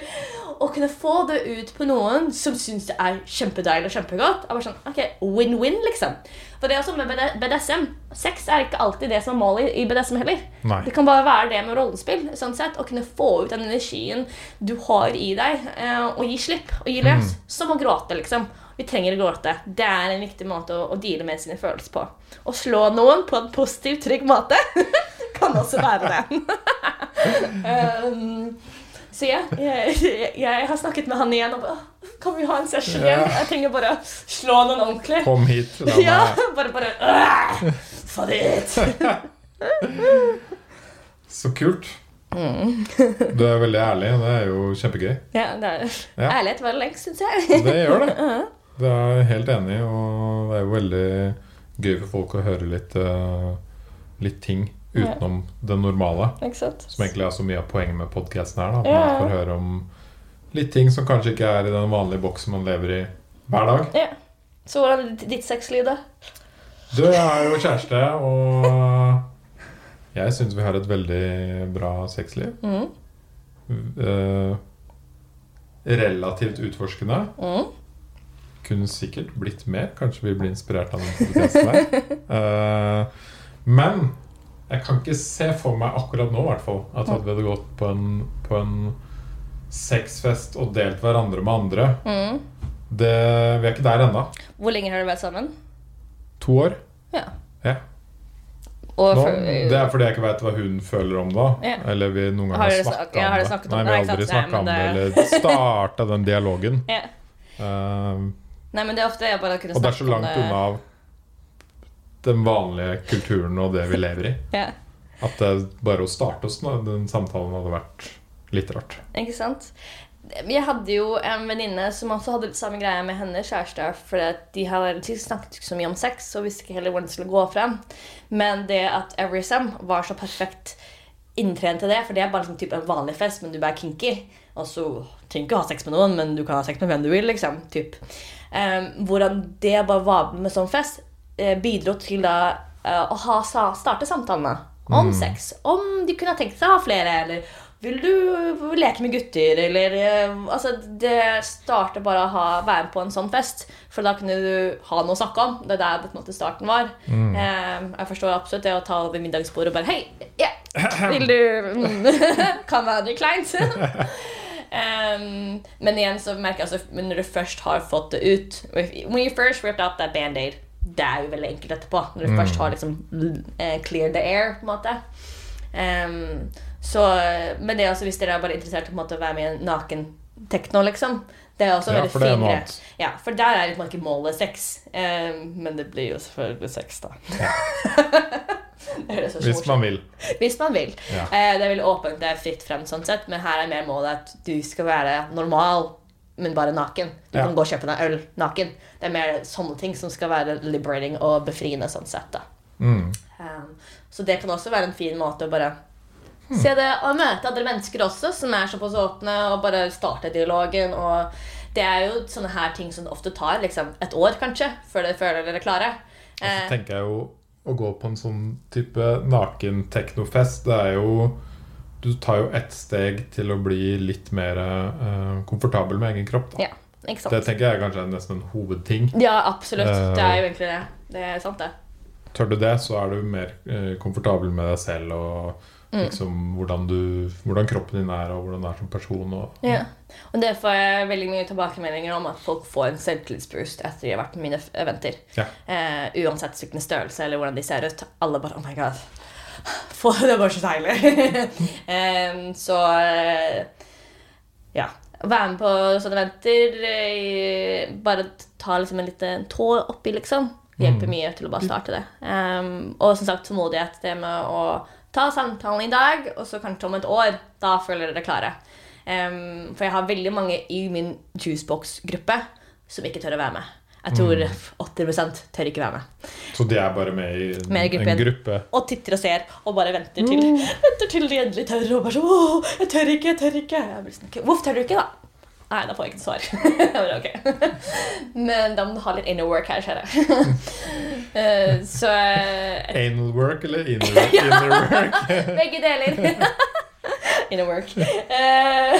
Å kunne få det ut på noen som syns det er kjempedeilig og kjempegodt, er bare sånn, ok, win-win, liksom. For det er også med BDSM. Sex er ikke alltid det som er målet i BDSM heller. Nei. Det kan bare være det med rollespill. sånn sett, Å kunne få ut den energien du har i deg, eh, og gi slipp og gi løs. Mm. Som å gråte, liksom. Vi trenger å gråte. Det er en viktig måte å, å deale med sine følelser på. Å slå noen på en positiv, trygg måte kan også være det. um, så ja, jeg, jeg, jeg, har snakket med han igjen og bare Kan vi ha en session igjen? Jeg trenger bare slå noen ordentlig. Kom hit. Ja, bare bare Få det ut. Så kult. Mm. du er veldig ærlig, det er jo kjempegøy. Ja, det er, ja. Ærlighet var lengst, syns jeg. det gjør det. Det er helt enig og det er jo veldig gøy for folk å høre litt, uh, litt ting utenom ja. det normale. Som egentlig er så mye av poenget med podkasten her. Da, at ja. man får høre om litt ting som kanskje ikke er i den vanlige boksen man lever i hver dag. Ja. Så hvordan er ditt sexliv, da? Du, jeg er jo kjæreste, og jeg syns vi har et veldig bra sexliv. Mm. Uh, relativt utforskende. Mm. Kunne sikkert blitt mer. Kanskje vi blir inspirert av den podkasten der. Uh, men jeg kan ikke se for meg akkurat nå, hvert fall, at vi hadde gått på en, på en sexfest og delt hverandre med andre. Mm. Det, vi er ikke der ennå. Hvor lenge har dere vært sammen? To år. Ja. ja. Nå, det er fordi jeg ikke veit hva hun føler om det. Ja. Eller vi noen gang har, har snakka om, ja, om det. Nei, vi har aldri snakka om det, eller starta den dialogen. Ja. Uh, Nei, men det er ofte jeg bare kunne Og det er så langt unna den vanlige kulturen og det vi lever i. ja. At det bare å starte oss nå, den samtalen hadde vært litt rart. Ikke sant? Jeg hadde jo en venninne som også hadde litt samme greie med hennes kjæreste. For de hadde snakket ikke så mye om sex og visste ikke heller hvordan det skulle gå frem. Men det at Every Sam var så perfekt inntrent til det, for det er bare liksom type en vanlig fest, men du er kinky. Og så trenger ikke ha sex med noen, men du kan ha sex med hvem du vil. liksom, typ. Um, hvordan det bare var med sånn fest, bidro til da, eh, å ha, starte samtalene om mm. sex. Om de kunne tenkt seg å ha flere, eller vil du leke med gutter, eller eh, Altså, det starter bare å ha, være med på en sånn fest, for da kunne du ha noe å snakke om. Det er der på en måte starten var. Mm. jeg forstår absolutt det å ta over middagsbordet og bare Hei, yeah, vil du Kan være kleint. Um, men igjen så merker jeg altså når du først har fått det ut When you first ripped out that band-aid det er jo veldig enkelt etterpå. Når du mm. først har liksom uh, clear the air, på en måte. Um, så, men det er også, hvis dere er bare interessert i å være med i en naken tekno, liksom, Det er også Ja, veldig fin annet. Ja, for der er liksom ikke målet sex. Um, men det blir jo selvfølgelig sex, da. Ja. Hvis morsomt man vil. Hvis man vil. Ja. Uh, det er veldig åpent, det er fritt frem, sånn sett, men her er mer målet at du skal være normal, men bare naken. Du Ja. kan gå og kjøpe deg øl naken. Det er mer sånne ting som skal være liberating og befriende, sånn sett. da. Mm. Um, så det kan også være en fin måte å bare se det og møte andre mennesker også, som er såpass åpne, og bare starte dialogen. Og det er jo sånne her ting som ofte tar liksom, et år, kanskje, før dere føler dere er klare. Og så Eh, tenker jeg jo å gå på en sånn type naken-teknofest, det er jo Du tar jo ett steg til å bli litt mer eh, komfortabel med egen kropp. Da. ja, ikke sant? Det tenker jeg kanskje er nesten en hovedting. Ja, absolutt. Eh, Det er jo egentlig det. Det er sant, det. Tør du det, så er du mer eh, komfortabel med deg selv og Mm. liksom hvordan, du, hvordan kroppen din er, og hvordan du er som person. Og, Ja. Og det får jeg veldig mye tilbakemeldinger om at folk får en selvtillitsboost etter de har vært på mine eventer. Ja. Eh, uansett hvilken størrelse eller hvordan de ser ut. Alle bare Oh my god. Få det var så deilig. um, så eh, ja. Være med på sånne eventer eh, Bare ta liksom en liten tå oppi, liksom. Hjelper mye til å bare starte det. Um, og som sagt tålmodighet. Det med å ta samtalen i dag, og så kanskje om et år. Da føler dere klare. Um, for jeg har veldig mange i min juicebox-gruppe som ikke tør å være med. Jeg tror 80 tør ikke være med. så de er bare med i en, Med gruppen. en gruppe. Og titter og ser og bare venter til Venter til de endelig tør. Og bare sånn Åh, jeg tør ikke, jeg tør ikke. Jeg sånn, «Ok, Hvorfor tør du ikke, da? Nei, da får jeg ikke svar. Jeg bare, ok. Men da må du ha litt inner work her, ser jeg. Eh, Så eh, Anal work eller inner, inner work? Begge deler. Inner work. Eh,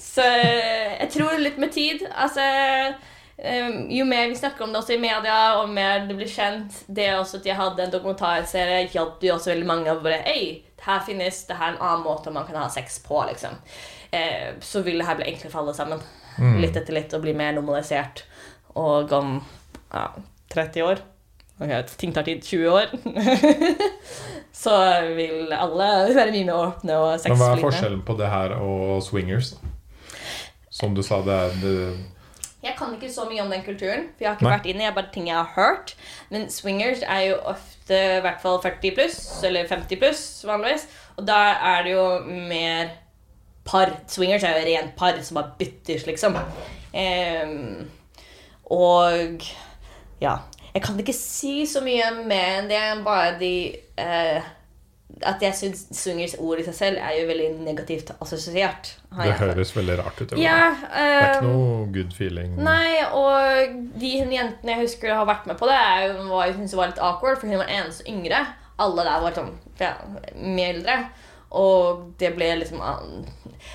Så jeg tror litt med tid Altså jo mer vi snakker om det også i media, og mer det blir kjent Det er også at jeg hadde en dokumentarserie, hjalp jo også veldig mange av bare Ei, det her finnes, det her er en annen måte man kan ha sex på, liksom. Eh, så vil det her bli enklere for alle sammen. Litt etter litt, og bli mer normalisert. Og om ja, 30 år Ok, ting tar tid. 20 år. så vil alle være mye mer åpne og Men hva er forskjellen på det her og swingers? Som du sa, det er det, Jeg kan ikke så mye om den kulturen, for jeg har ikke Nei. vært inne. Jeg har bare ting jeg har hørt. Men swingers er jo ofte i hvert fall 40 pluss, eller 50 pluss vanligvis. Og da er det jo mer par. Swingers er jo rent par som bare bytter, liksom. Um, og ja. Jeg kan ikke si så mye mer enn det. Bare de eh, At jeg syns swingers ord i seg selv er jo veldig negativt assosiert. har det høres veldig rart ut. Ja, uh, Det er ikke ehm, noe good feeling. Nei, og de jentene jeg husker har vært med på det, jeg synes det var litt awkward, for hun var eneste yngre. Alle der var sånn ja, mye eldre. Og det ble liksom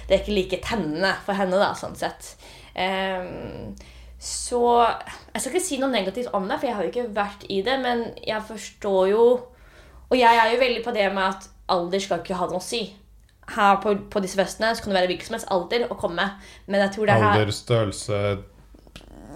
Det er ikke like tennende for henne, da, sånn sett. Um, så Jeg skal ikke si noe negativt om det, for jeg har jo ikke vært i det, men jeg forstår jo Og jeg er jo veldig på det med at alder skal ikke ha noe å si. Her på, på disse festene så kan det være hvilken som helst alder å komme, men jeg tror det her Alder, størrelse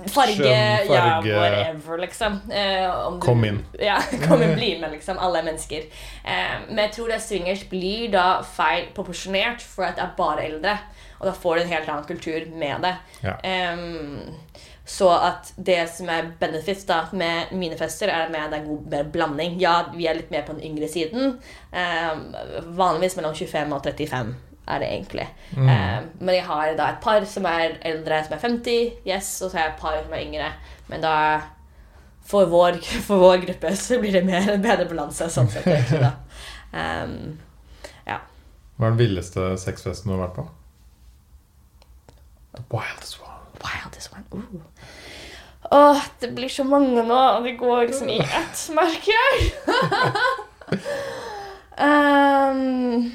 farge, Skjønn, farge. ja, whatever, liksom. Eh, om Kom inn. Ja, kom inn, bli med, liksom. Alle er mennesker. Eh, men jeg tror det swingers blir da feil proporsjonert for at det er bare eldre. Og da får du en helt annen kultur med det. Ja. Em, så at det som er benefits da med mine fester, er med en god mer blanding. Ja, vi er litt mer på den yngre siden. Eh, vanligvis mellom 25 og 35 er det egentlig. Em, men jeg har da et par som er eldre, som er 50, yes, og så har jeg et par som er yngre. Men da for vår, for vår gruppe så blir det mer en bedre balanse sånn sett. egentlig, da. Em, Hva er den villeste sexfesten du har vært på? The wildest one. Wildest one. Uh. Åh, det blir så mange nå, og det går liksom i ett, merker jeg. um,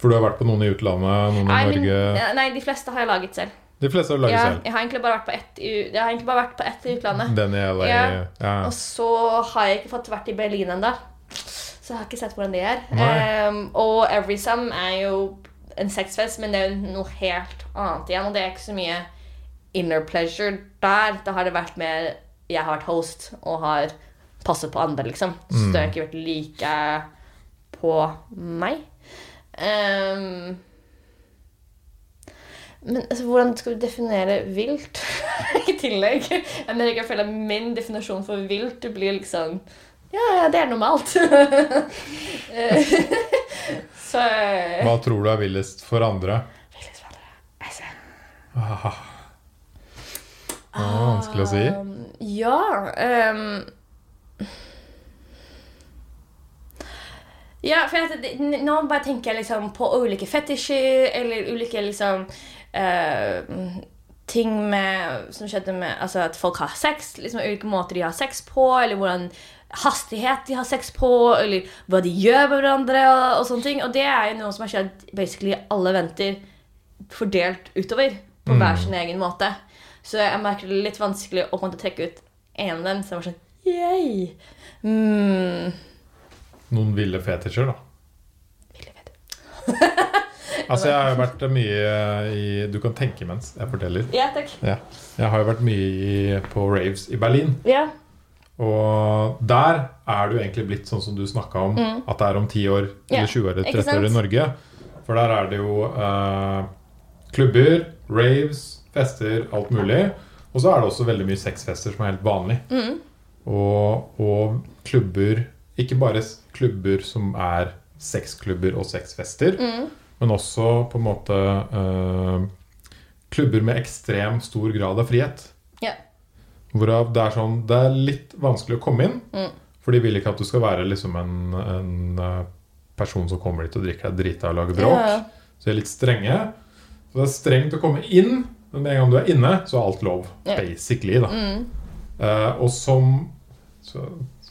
For du har vært på noen i utlandet, noen i nei, Norge nei, de fleste har jeg laget selv. De fleste har du laget Ja, selv. jeg har egentlig bare vært på ett i, jeg har egentlig bare vært på ett i utlandet. Den i LA. Ja. Ja. Og så har jeg ikke fått vært i Berlin ennå. Så jeg har ikke sett hvordan det er. Um, og Everysum er jo en sexfest, men det er jo noe helt annet igjen. Og det er ikke så mye inner pleasure der. Da har det vært mer Jeg har vært host og har passet på andre, liksom. Så det har ikke vært like på meg. Um, Men altså, hvordan skal du definere vilt i tillegg? Jeg mener ikke jeg føler Min definisjon for vilt blir liksom Ja, ja, det er normalt. Så eh, Hva tror du er villest for andre? Villest for andre. Altså, Ah. Var vanskelig å si. Um, ja um, Ja, for at, nå bare tenker jeg liksom på ulike fetisjer, eller ulike liksom uh, ting med, som skjedde med altså at folk har sex. liksom Ulike måter de har sex på, eller hvordan hastighet de har sex på, eller hva de gjør med hverandre. Og, og sånne ting Og det er jo noe som har skjedd basically alle venter fordelt utover på Mm. hver sin egen måte. Så jeg merker det litt vanskelig å måte trekke ut en av dem. Så jeg var sånn Yay! Mm. Noen ville fetisjer, da. Ville fetisjer. Altså, jeg har jo vært mye i Du kan tenke mens jeg forteller. Ja, takk. Ja. Jeg har jo vært mye i, på raves i Berlin. Ja. Og der er jo egentlig blitt sånn som du snakka om, at det er om 10 år Mm. Ja, eller 20 år eller 30 år i? Norge. For der er det jo eh, klubber, raves, fester, alt mulig. Og så er det også veldig mye sexfester som er helt vanlig. Mm. Og, og klubber Ikke bare klubber som er sexklubber og sexfester, Mm. men også på en måte eh, klubber med ekstrem stor grad av frihet. Ja. Hvorav det er sånn Det er litt vanskelig å komme inn. Mm. For de vil ikke at du skal være liksom en, en eh, person som kommer dit og drikker deg drita og lager bråk. Ja. Så de er litt strenge. Så det er strengt å komme inn, men med en gang du er inne, så er alt lov. Ja. Basically, da. Mm. Uh, og som så,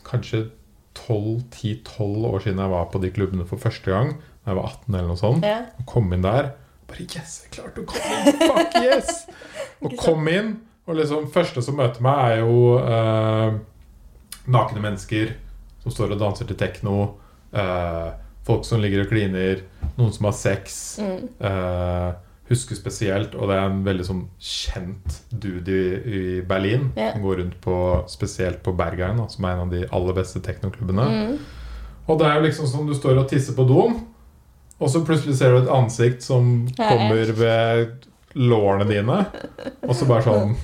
kanskje 12-10-12 år siden jeg var på de klubbene for første gang, da jeg var 18 eller noe sånt, Ja. og kom inn der Bare Yes, jeg klarte å komme inn! Fuck yes! Og kom inn, og liksom første som møter meg, er jo uh, nakne mennesker som står og danser til tekno. Uh, folk som ligger og kliner. Noen som har sex. Mm. Eh, husker spesielt, og det er en veldig sånn kjent dude i, i Berlin. yeah. Som går rundt på, spesielt på Bergheim, som er en av de aller beste teknoklubbene. Mm. Og det er jo liksom som du står og tisser på doen, og så plutselig ser du et ansikt som kommer ved lårene dine, og så bare sånn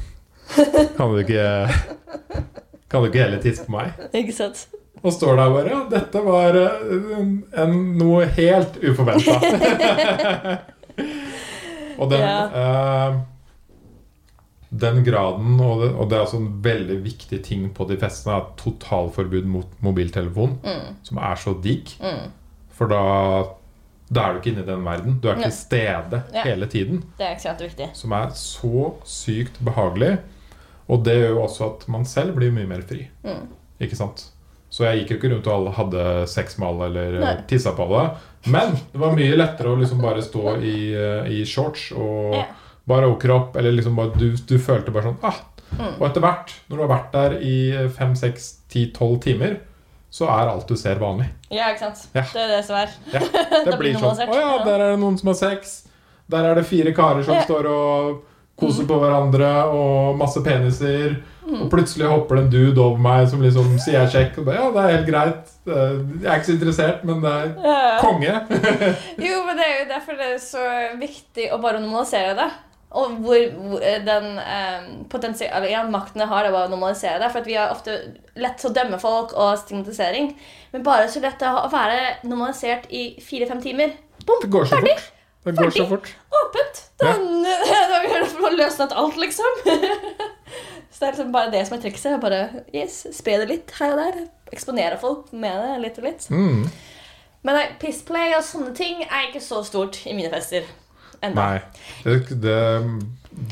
Kan du ikke Kan du ikke heller tisse på meg? Ikke sant? Og står der bare Ja, dette var eh, en, en, noe helt uforventa. og den eh, Den graden, og det, og det er altså en veldig viktig ting på de festene, er totalforbud mot mobiltelefon, Mm. som er så digg. Mm. For da, da er du ikke inne i den verden. Du er ikke til stede Ja. hele tiden. Det er ekstremt viktig. Som er så sykt behagelig. Og det gjør jo også at man selv blir mye mer fri. Mm. Ikke sant? Så jeg gikk jo ikke rundt og hadde sex med alle eller Nei. tissa på alle. Men det var mye lettere å liksom bare stå i, eh, i shorts og Ja. bare overkropp. Eller liksom bare du, du følte bare sånn ah. Mm. Og etter hvert, når du har vært der i fem, seks, ti, tolv timer, så er alt du ser, vanlig. Ja, ikke sant? Ja. Det er det som er. Ja, det blir sånn. Å ja, der er det noen som har sex. Der er det fire karer som står og koser på hverandre, og masse peniser. Og plutselig hopper det en dude over meg som liksom sier sjekk. Og bare, ja, det er helt greit. Jeg er ikke så interessert, men det er Ja. konge. Jo, men det er jo derfor det er så viktig å bare normalisere det. Og hvor, hvor eh, den eh, potensielle ja, makten det har å normalisere det. For at vi har ofte lett til å dømme folk og stigmatisering. Men bare så lett å være normalisert i fire-fem timer. Bom, Det går så ferdig! fort. Det går så fort. Åpent! Da, da har vi løsnet alt, liksom. så det er liksom bare det som er trikset. Bare yes, spre det litt her og der. Eksponere folk med det litt og litt. Mm. Men nei, pissplay og sånne ting er ikke så stort i mine fester. Enda. Nei. Det, det,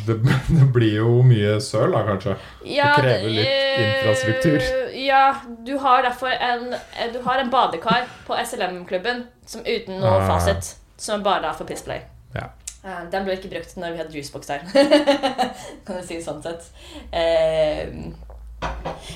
det, blir jo mye søl, da, kanskje. Ja, Det krever litt infrastruktur. Ja, du har derfor en, du har en badekar på SLM-klubben som uten noe Ah. fasit. Som bare er for pissplay. Eh, Den ble ikke brukt når vi hadde juicebox her. kan du si sånn sett. Eh,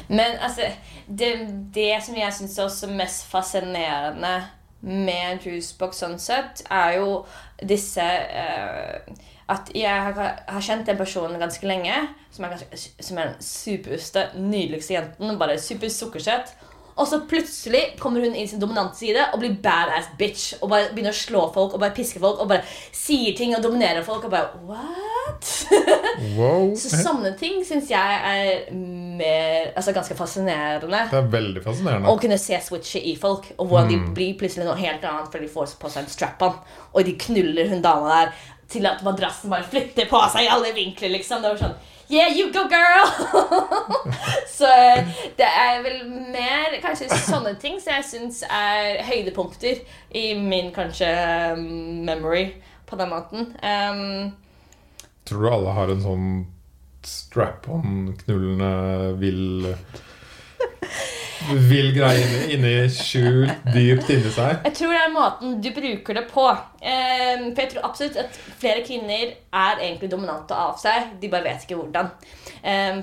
men altså det, det som jeg syns er også mest fascinerende med juicebox sånn sett, er jo disse eh, At jeg har, har kjent den personen ganske lenge, som er, som er den superste, nydeligste jenten. Bare super sukkersøt. Og så plutselig kommer hun inn sin dominante side og blir badass bitch. Og bare begynner å slå folk og bare piske folk og bare sier ting og dominerer folk. Og bare what? Wow. så sånne ting syns jeg er mer, altså ganske fascinerende. Det er veldig fascinerende. Å kunne se switchet i folk, og hvordan Mm. de blir plutselig noe helt annet fordi de får på seg en strap-on. Og de knuller hun dama der til at madrassen bare flytter på seg i alle vinkler. liksom. Det var sånn Yeah, you go, girl! så det er vel mer kanskje sånne ting som jeg syns er høydepunkter i min kanskje memory på den måten. Um, Tror du alle har en sånn strap-on, knullende, vill Vill greie inni, inni skjult dypt inni seg? Jeg tror det er måten du bruker det på. Ehm, for jeg tror absolutt at flere kvinner er egentlig dominante av seg. De bare vet ikke hvordan.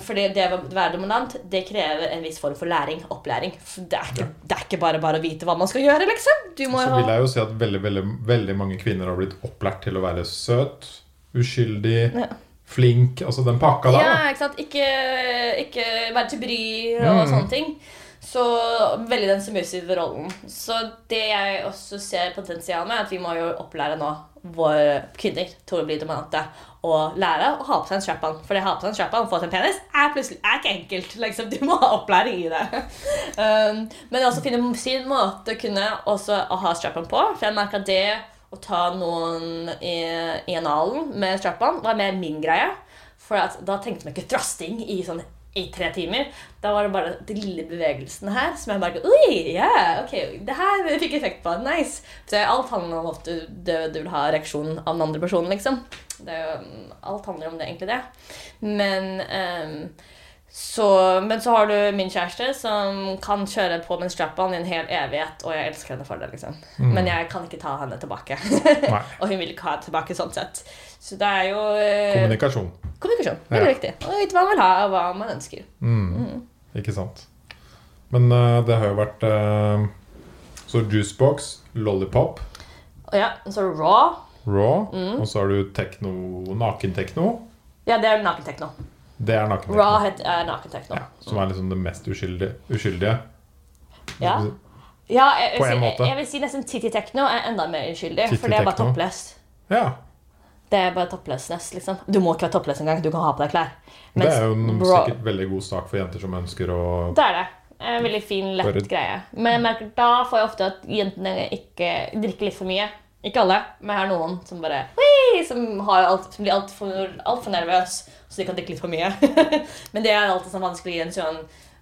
For det å være dominant det krever en viss form for læring. Opplæring. Det, er ikke, det er ikke bare bare å vite hva man skal gjøre, liksom. Så vil jeg jo si at veldig, veldig, veldig mange kvinner har blitt opplært til å være søt, uskyldig, Ja. flink. Altså den pakka der. Ja, ikke sant? Ikke, ikke være til bry og Mm. sånne ting. Så veldig den submissive rollen. Så det jeg også ser potensial med, er at vi må jo opplære nå våre kvinner til å bli dominante. Og lære å ha på seg en strap-on. For det å ha på seg en strap-on og få til en penis er plutselig er ikke enkelt. Liksom. Du må ha opplæring i det. Um, men også finne sin måte å kunne også ha strap-on på. For jeg merker at det å ta noen i, i analen med strap-on var mer min greie. For da tenkte man ikke thrusting i sånn i tre timer. Da var det bare de lille bevegelsene her som jeg bare Oi, yeah, ok, det her fikk effekt på. Nice. Så alt handler om at du, du, vil ha reaksjonen av den andre personen, liksom. Det alt handler om det, egentlig det. Men ehm, så, men så har du min kjæreste som kan kjøre på med en strap-on i en hel evighet, og jeg elsker henne for det. liksom. Men jeg kan ikke ta henne tilbake. Og hun vil ikke ha henne tilbake sånn sett. Så det er jo eh, Kommunikasjon. kommunikasjon. Veldig Ja. viktig. Og vite hva man vil ha, og hva man ønsker. Mm. Ikke sant. Men uh, det har jo vært uh, Så juicebox, lollipop, Og ja, så raw. raw, Mm. og så har du tekno, nakentekno. Ja, det er nakentekno. Det er nakentekno. Raw het- er nakentekno. Ja, som er liksom det mest uskyldige. uskyldige. Ja. Ja, jeg, jeg, måte. jeg, vil si nesten titty-tekno er enda mer uskyldig, for det er bare toppløst. Ja, Det er bare toppløsness, liksom. Du må ikke være toppløs engang. Du kan ha på deg klær. Det er jo en bro, sikkert veldig god sak for jenter som ønsker å Det er det. En veldig fin, lett greie. Men jeg merker da får jeg ofte at jentene ikke drikker litt for mye. Ikke alle, men jeg har noen som bare «Hui!» Som, har alt, som blir altfor alt for nervøs, så de kan drikke litt for mye. men det er alltid sånn vanskelig i en sånn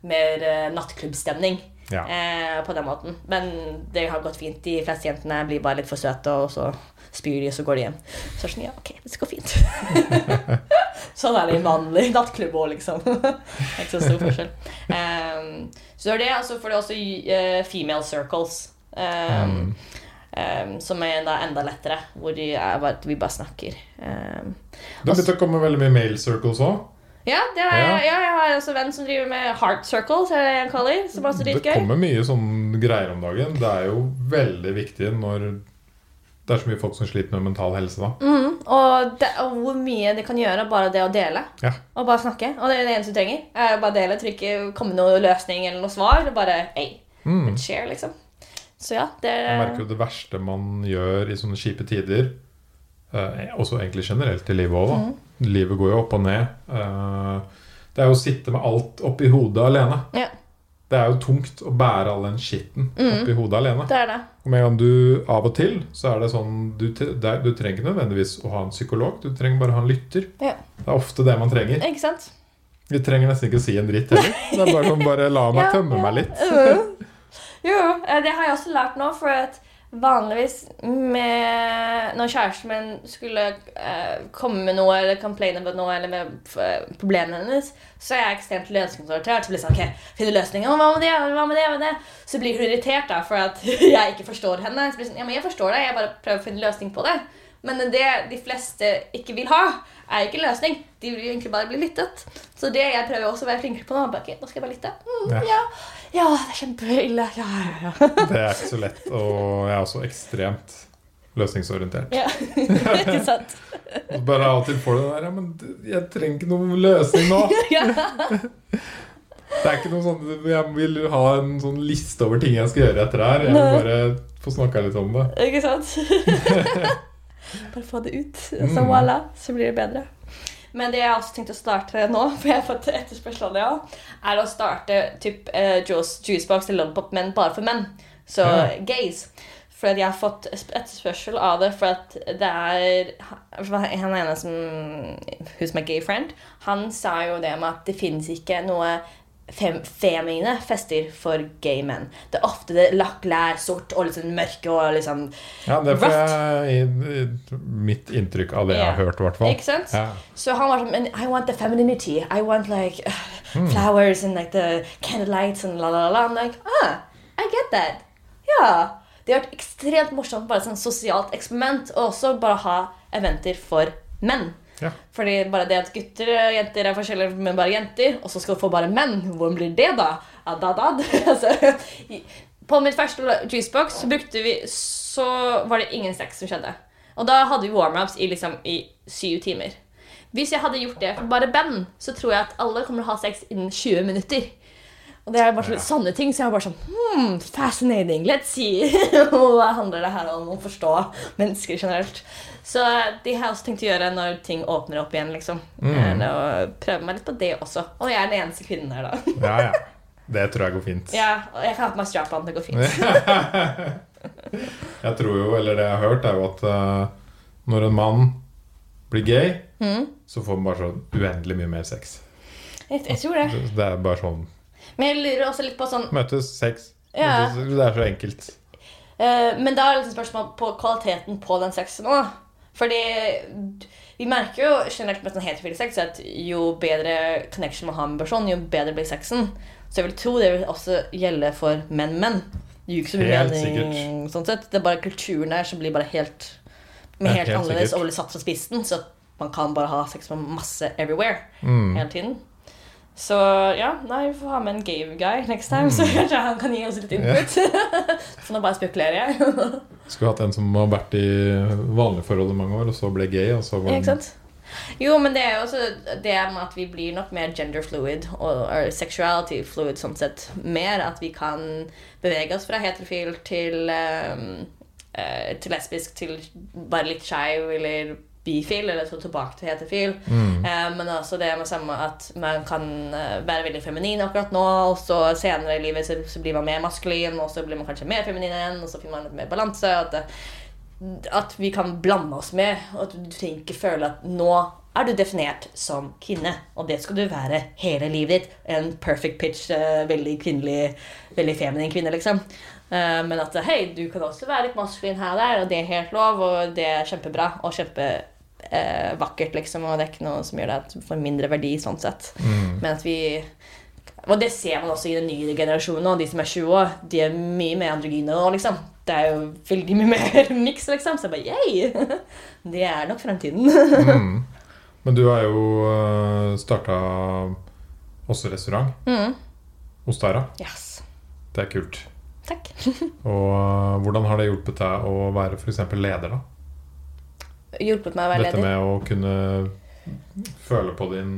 mer uh, nattklubbstemning. Ja. Eh, på den måten. Men det har gått fint. De fleste jentene blir bare litt for søte, og så spyr de, og så går de hjem. Så er det sånn, ja, ok, det skal gå fint. sånn er det i vanlig nattklubb òg, liksom. Det er ikke så stor forskjell. Um, så er det, altså får du også uh, female circles. Um, Mm. Um, som er da enda lettere, hvor de er, vi bare snakker. Um, Det har begynt å komme veldig mye mail circles òg. ja, Ja. jeg har også en venn som driver med heart circles, det jeg kaller, som er også Det kommer mye sånn greier om dagen. Det er jo veldig viktig når det er så mye folk som sliter med mental helse. da. Mm, og, det, og hvor mye det kan gjøre bare det å dele. Ja. Og bare snakke. Og det er det eneste du trenger. Er bare dele, Trykke, komme med noen løsning eller noe svar. Bare hey, Mm. share, liksom. Så ja, det Jeg merker jo det verste man gjør i sånne kjipe tider, eh, også egentlig generelt i livet òg. Mm. Livet går jo opp og ned. eh, det er jo å sitte med alt oppi hodet alene. Ja. Det er jo tungt å bære all den skitten Mm. oppi hodet alene. Det er det. Og med en gang du av og til, så er det sånn Du, det er- du trenger nødvendigvis å ha en psykolog, du trenger bare å ha en lytter. Ja. Det er ofte det man trenger. Ikke sant? Vi trenger nesten ikke å si en dritt heller. Det er bare sånn, bare la meg Ja, tømme ja. meg litt. Jo, eh, det har jeg også lært nå, for at vanligvis med, når kjæresten min skulle eh, komme med noe eller complaine med noe eller med eh, problemene hennes, så er jeg ekstremt løsningsorientert. Så blir det sånn, ok, finner løsninger. Hva med det? Hva med det? Hva med det? Så blir hun irritert da, for at jeg ikke forstår henne. Så blir det sånn, ja, men jeg forstår det, jeg bare prøver å finne løsning på det. Men det de fleste ikke vil ha, er ikke en løsning. De vil egentlig bare bli lyttet. Så det jeg prøver også å være flinkere på nå, bare, ok, nå skal jeg bare lytte. Mm, Ja. ja. Ja, det er kjempeille. Ja, ja, ja. Det er ikke så lett, og jeg er også ekstremt løsningsorientert. Ja, ikke sant? Bare av og til får du den der Ja, men jeg trenger ikke noen løsning nå. Ja. Det er ikke noe sånn Jeg vil ha en sånn liste over ting jeg skal gjøre etter det her. Jeg vil bare få snakka litt om det. Ikke sant? Bare få det ut, og så Mm. voilà, så blir det bedre. Men det jeg også tenkte å starte nå, for jeg har fått etterspørsel av det òg, er å starte typ uh, juice, juicebox til lollipop, men bare for menn. Så Ja. gays. For jeg har fått etterspørsel av det, for at det er Han ene som Hun som er gay friend, han sa jo det med at det finnes ikke noe fem, feminine fester for gay menn. Det er ofte det lakk, lær, sort og litt sånn mørke og liksom Ja, Det får jeg mitt inntrykk av det jeg har hørt, i hvert fall. Ikke sant? Ja. Så han var sånn I want the femininity. I want like uh, flowers and like the candlelights and la, la, la. I'm like, ah, I get that. Ja. Det har vært ekstremt morsomt, bare sånn sosialt eksperiment, og også bare ha eventer for menn. Ja. Fordi bare det at gutter og jenter er forskjellige, men bare jenter, og så skal du få bare menn, hvordan blir det da? Adadad. altså, på min første juicebox så vi Så var det ingen sex som skjedde. Og da hadde vi warm-ups i liksom i syv timer. Hvis jeg hadde gjort det for bare band, så tror jeg at alle kommer til å ha sex innen 20 minutter. Og det er bare sånne, sånne ting, så jeg bare sånn hmm, Fascinating. Let's see. Hva handler det her om å forstå mennesker generelt? Så det har jeg også tenkt å gjøre når ting åpner opp igjen. liksom. Mm. Og prøve meg litt på det også. Og jeg er den eneste kvinnen her, da. ja, ja. Det tror jeg går fint. Ja, og jeg kan ha på meg strap-on. Det går fint. Jeg tror jo, eller det jeg har hørt, er jo at uh, når en mann blir gay, Mm. så får man bare så uendelig mye mer sex. Jeg, jeg tror det. Det er bare sånn Men jeg lurer også litt på sånn Møtes, sex. Ja. Det er så enkelt. Eh, men da er det et spørsmål på kvaliteten på den sexen òg. Fordi vi merker jo generelt med sånn heterofil sex at jo bedre connection man har med personen, jo bedre blir sexen. Så jeg vil tro det vil også gjelde for menn-menn. Helt mening sånn sett. Det er bare kulturen der som blir bare helt, med helt, helt annerledes sikkert. og blir satt fra spissen. Så man kan bare ha sex med masse everywhere Mm. hele tiden. Så ja, nei, vi får ha med en gay guy next time, så kanskje han kan gi oss litt input. så nå bare spekulerer jeg. Skulle hatt en som har vært i vanlige forhold i mange år, og så ble gay. Og så var Ikke sant? Jo, men det er jo også det med at vi blir nok mer gender fluid og sexuality fluid sånn sett. Mer at vi kan bevege oss fra heterofil til um, uh, til lesbisk til bare litt skeiv eller bifil, eller så tilbake til heterofil. Mm. Eh, men også det med samme at man kan eh, være veldig feminin akkurat nå, og så senere i livet så, så blir man mer maskulin, og så blir man kanskje mer feminin igjen, og så finner man litt mer balanse. At, at vi kan blande oss med, og at du trenger ikke føle at nå er du definert som kvinne, og det skal du være hele livet ditt. En perfect pitch, eh, veldig kvinnelig, veldig feminin kvinne, liksom. Eh, men at hei, du kan også være litt maskulin her og der, og det er helt lov, og det er kjempebra og kjempevakkert, liksom, og det er ikke noe som gjør det at får mindre verdi sånn sett. Mm. Men at vi Og det ser man også i den nye generasjonen nå, de som er 20 år. De er mye mer androgyne nå, liksom. Det er jo veldig mye mer miks, liksom. Så jeg bare yeah! Det er nok fremtiden. Mm. Men du har jo starta også restaurant Mm. hos Tara. Yes. Det er kult. Takk. Og øh, hvordan har det hjulpet deg å være f.eks. leder, da? Hjulpet meg å være Dette leder. med å kunne føle på din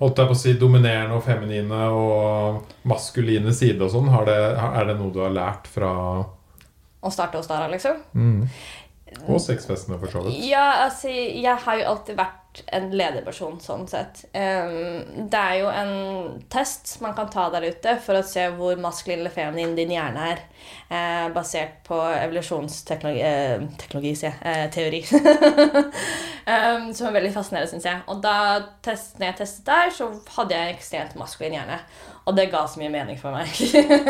Holdt jeg på å si dominerende og feminine og maskuline side og sånn. Er det noe du har lært fra Å starte hos Dara, liksom. mm. Og sexfestene, for så vidt. Ja, altså, jeg har jo alltid vært en lederperson, sånn sett. Det er jo en test man kan ta der ute for å se hvor maskulin eller feminin din hjerne er. eh, basert på evolusjonsteknologi eh, sier jeg. Eh, teori. Som er veldig fascinerende, syns jeg. Og da jeg testet der, så hadde jeg ekstremt maskulin hjerne. Og det ga så mye mening for meg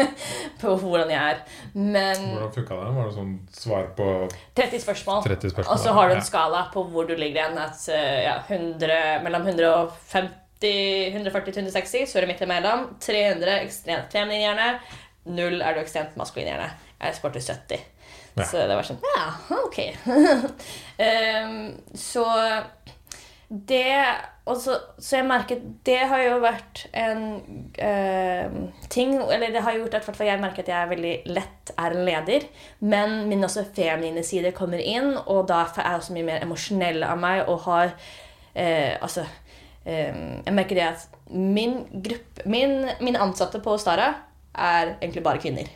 på hvordan jeg er. Men Hvordan funka det? Var det sånn svar på 30 spørsmål. 30 spørsmål? Og så har du en skala på hvor du ligger igjen. At, eh, ja, 100, mellom 150 140-160, så er det midt imellom. 300 ekstremt feminin hjerne. Null er du ekstremt maskulin hjerne. Jeg til 70. Ja. Så det var sånn Ja, ok. um, så det så, så jeg merket Det har jo vært en uh, ting Eller det har gjort at jeg merker at jeg veldig lett er en leder. Men min også feminine side kommer inn, og da er jeg også mye mer emosjonell av meg og har uh, Altså uh, Jeg merker det at min gruppe min, ansatte på Stara er egentlig bare kvinner.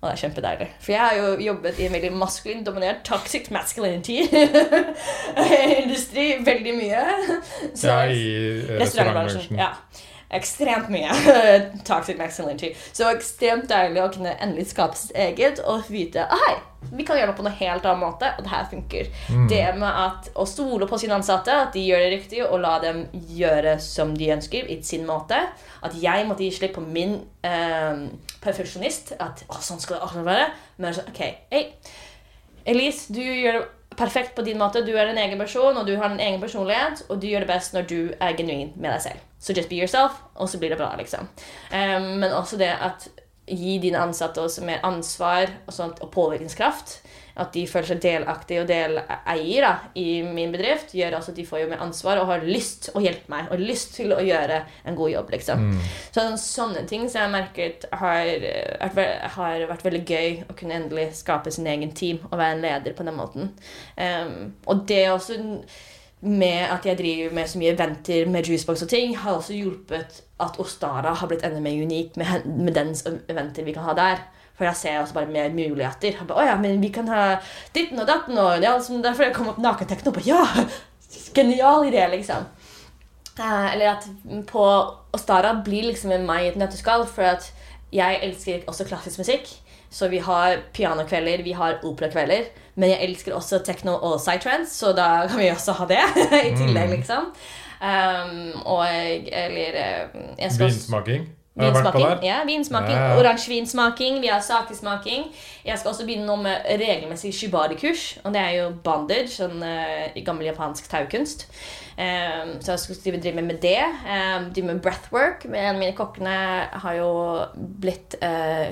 Og det er kjempedeilig. For jeg har jo jobbet i en veldig maskulin dominert toxic masculinity-industri veldig mye. Så, ja, i restaurantbransjen. Ja ekstremt mye toxic masculinity. Så ekstremt deilig å kunne endelig skape sitt eget og vite hei, vi kan gjøre det på noe helt annen måte, og det her funker. Mm. Det med at å stole på sine ansatte, at de gjør det riktig, og la dem gjøre som de ønsker, i sin måte. At jeg måtte gi slipp på min eh, perfeksjonist. At å, sånn skal det alltid være. Men så, ok, hey, Elise, du gjør det perfekt på din måte. Du er en egen person, og du har en egen personlighet, og du gjør det best når du er genuin med deg selv. Så just be yourself, og så blir det bra, liksom. Um, men også det at gi dine ansatte også mer ansvar og, sånt, og påvirkningskraft. At de føler seg delaktige og deleier da, i min bedrift, gjør også at de får jo mer ansvar og har lyst å hjelpe meg og lyst til å gjøre en god jobb. liksom. Mm. Så sånne ting som jeg har merket har, har, vært veldig gøy å kunne endelig skape sin egen team og være en leder på den måten. Um, og det er også med at jeg driver med så mye eventer med juicebox og ting, har også hjulpet at Ostara har blitt enda mer unik med, med dens eventer vi kan ha der. For jeg ser også bare mer muligheter. Jeg bare, ja, men vi kan ha ditten og datten og ja, Derfor jeg kom opp nakentekno Ja! Genial idé, liksom. Uh, eller at på Ostara blir liksom meg i et nøtteskall, for at jeg elsker også klassisk musikk. Så vi har pianokvelder, vi har operakvelder. Men jeg elsker også techno og psytrance, så da kan vi også ha det i tillegg, mm. liksom. Um, og eller eh, Vinsmaking? Vinsmaking. Ja, vinsmaking. Ja. Oransje vinsmaking. Vi har sakesmaking. Jeg skal også begynne noe med regelmessig shibari-kurs. Og det er jo bandage, sånn uh, gammel japansk taukunst. Um, så jeg skal drive med det. Um, drive med breathwork. Men mine kokkene har jo blitt uh,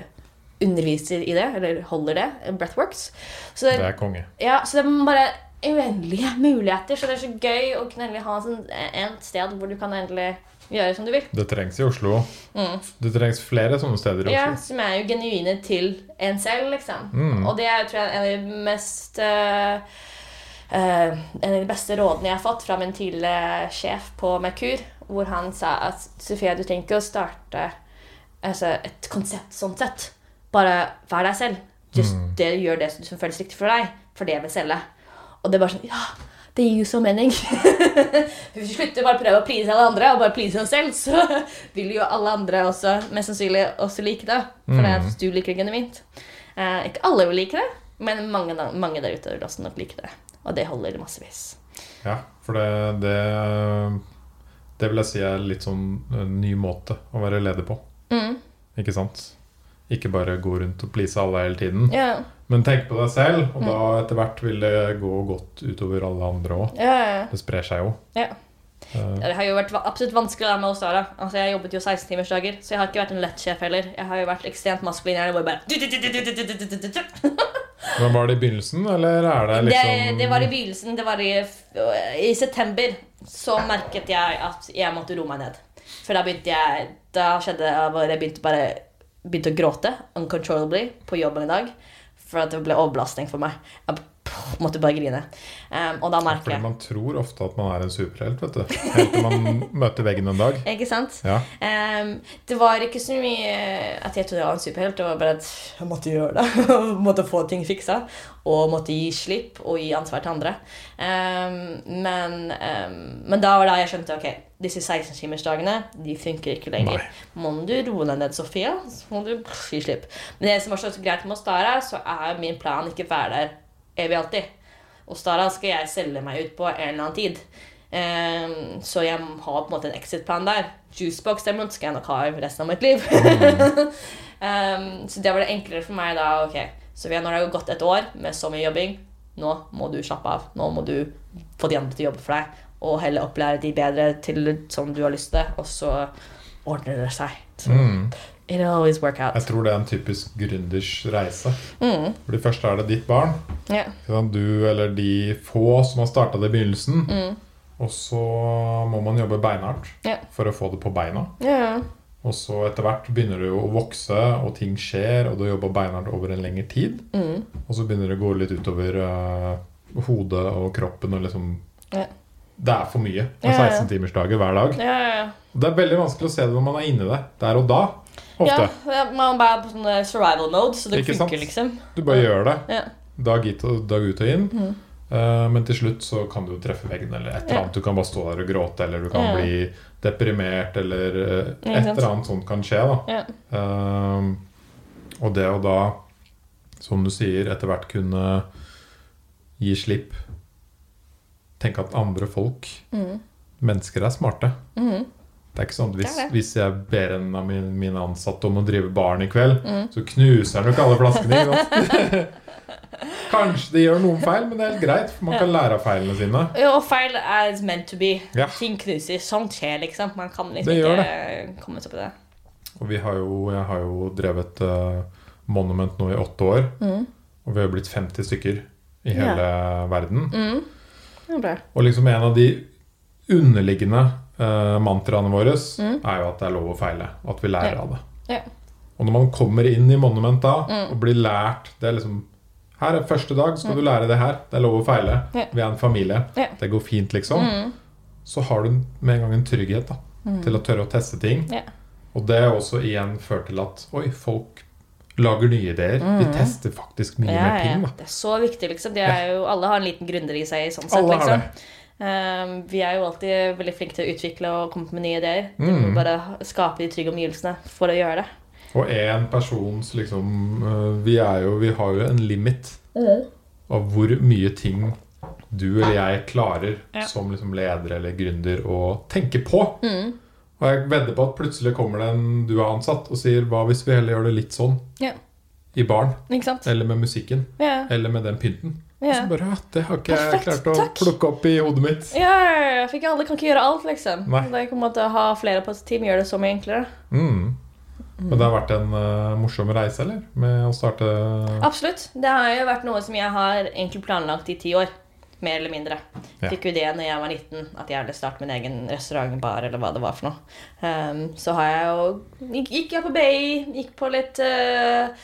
underviser i det, eller holder det. Breathworks. Så det, det er konge. Ja, så det er bare uendelige muligheter. Så det er så gøy å kunne endelig ha sånn, et sted hvor du kan endelig gjøre som du vil. Det trengs i Oslo. Mm. Det trengs flere sånne steder i Oslo. Ja, Som er jo genuine til en selv, liksom. Mm. Og det er tror jeg, en av de mest uh, Uh, en av de beste rådene jeg har fått fra min tidligere sjef på Merkur, hvor han sa at Sofia, du trenger ikke å starte altså, et konsept sånn sett. Bare vær deg selv. Just mm. det, gjør det som føles riktig for deg, for det vil selge. Og det er bare sånn Ja, det gir jo så mening. Hvis vi slutter bare å prøve å please alle andre og bare please oss selv, så vil jo alle andre også mest sannsynlig også like det. For det er at mm. du liker det genuint. Eh, ikke alle vil like det, men mange, mange der ute vil også nok like det. Og det holder massevis. Ja, for det, det, det vil jeg si er litt sånn en ny måte å være leder på. Mm. Ikke sant? Ikke bare gå rundt og please alle hele tiden. Ja. Men tenk på deg selv, og da mm. etter hvert vil det gå godt utover alle andre òg. Ja, ja. Det sprer seg jo. Ja. Det har jo vært absolutt vanskelig med oss da. Altså, jeg jobbet jo 16-timersdager, så jeg har ikke vært en lett sjef heller. Jeg har jo vært ekstremt maskulin. Jeg bare Men Var det i begynnelsen, eller er det liksom Det, det var i begynnelsen. Det var i, I september så merket jeg at jeg måtte roe meg ned. For da begynte jeg Da skjedde det Jeg begynte bare begynte å gråte uncontrollably på jobben i dag. For at det ble overbelastning for meg. Jeg måtte bare grine. Um, og da merker jeg Fordi man tror ofte at man er en superhelt, vet du. Helt til man møter veggen en dag. Ikke sant? Ja. Um, det var ikke så mye at jeg trodde jeg var en superhelt. Det var bare at jeg måtte gjøre det. måtte få ting fiksa. Og måtte gi slipp og gi ansvar til andre. Um, men, men da var det jeg skjønte ok, disse 16-timersdagene de funker ikke lenger. Nei. Må du roe deg ned, Sofia, så må du gi slipp. Men det som var så greit med Ostara, så er min plan ikke være der evig alltid. Ostara skal jeg selge meg ut på en eller annen tid. Um, så jeg har på en måte en exit-plan der. Juicebox derimot skal jeg nok ha resten av mitt liv. um, så det var det enklere for meg da. ok, Så når det har gått et år med så mye jobbing, nå må du slappe av. Nå må du få de andre til å jobbe for deg og heller opplære de bedre til som du har lyst til, og så ordner det seg. Så, mm. It always work out. Jeg tror det er en typisk gründers reise. Mm. Fordi først er det ditt barn. Yeah. Du eller de få som har starta det i begynnelsen. Mm. Og så må man jobbe beinhardt yeah. for å få det på beina. Yeah. Og så etter hvert begynner det å vokse, og ting skjer, og du jobber beinhardt over en lengre tid. Mm. Og så begynner det å gå litt utover uh, hodet og kroppen og liksom det er for mye Det er ja. 16-timersdager hver dag. Ja, ja, ja. Det er veldig vanskelig å se det når man er inni det der og da. Ofte. Ja, man bare er på sånn eh, survival mode, så det Ikke sant? funker, liksom. Du bare gjør det Ja. dag, og, dag ut og inn. Mm. Uh, men til slutt så kan du jo treffe veggen, eller et eller Ja. annet. Du kan bare stå der og gråte, eller du kan Ja. bli deprimert, eller uh, et eller annet sånt kan skje. da Ja. Eh, Og det å da, som du sier, etter hvert kunne gi slipp Tenke at andre folk, mm. mennesker, er smarte. Mhm. Det er ikke sånn at hvis, Det det. hvis jeg ber en av mine, mine ansatte om å drive baren i kveld, mm. så knuser han jo ikke alle flaskene. Kanskje de gjør noen feil, men det er helt greit. For man kan lære av feilene sine. Jo, og feil er meant to be. Ja. Ting knuser. Sånt skjer, liksom. Man kan liksom Det gjør ikke komme seg på det. Og vi har jo, jeg har jo drevet uh, Monument nå i åtte år. Mm. Og vi har blitt 50 stykker i hele verden. Mm. Det bra. Og liksom en av de underliggende uh, mantraene våre Mm. er jo at det er lov å feile. At vi lærer Ja. av det. Ja. Og når man kommer inn i Monument da Mm. og blir lært Det er liksom Her er første dag, skal du lære det her. Det er lov å feile. Ja. Vi er en familie. Det går fint, liksom. Mm. Så har du med en gang en trygghet da til å tørre å teste ting. Ja. Og det er også igjen ført til at oi, folk lager nye ideer. De tester faktisk mye Mm. Ja, mer ting. da Det er så viktig, liksom. Er jo, alle har en liten gründer i seg, sånn sett, har liksom. Um, vi er jo alltid veldig flinke til å utvikle og komme med nye ideer. Mm. Du må bare skape de trygge omgivelsene for å gjøre det. Og én persons liksom øh, Vi er jo Vi har jo en limit av hvor mye ting du eller jeg klarer Ja. som liksom leder eller gründer å tenke på. Mm. Og jeg vedder på at plutselig kommer det en du har ansatt, og sier hva hvis vi heller gjør det litt sånn Ja. i baren? Eller med musikken? Ja. Eller med den pynten? Ja. så bare Det har ikke jeg Perfekt, klart å takk. plukke opp i hodet mitt. Ja, for ikke alle kan ikke gjøre alt, liksom. Nei. Det er på en måte Å ha flere på et team gjør det så mye enklere. Mm. Men det har vært en uh, morsom reise, eller? Med å starte Absolutt. Det har jo vært noe som jeg har egentlig planlagt i ti år. Mer eller mindre. Ja. Fikk jo det når jeg var 19, at jeg ville starte min egen restaurant, bar eller hva det var for noe. Um, så har jeg jo Gikk, gikk jeg på BI, gikk på litt uh,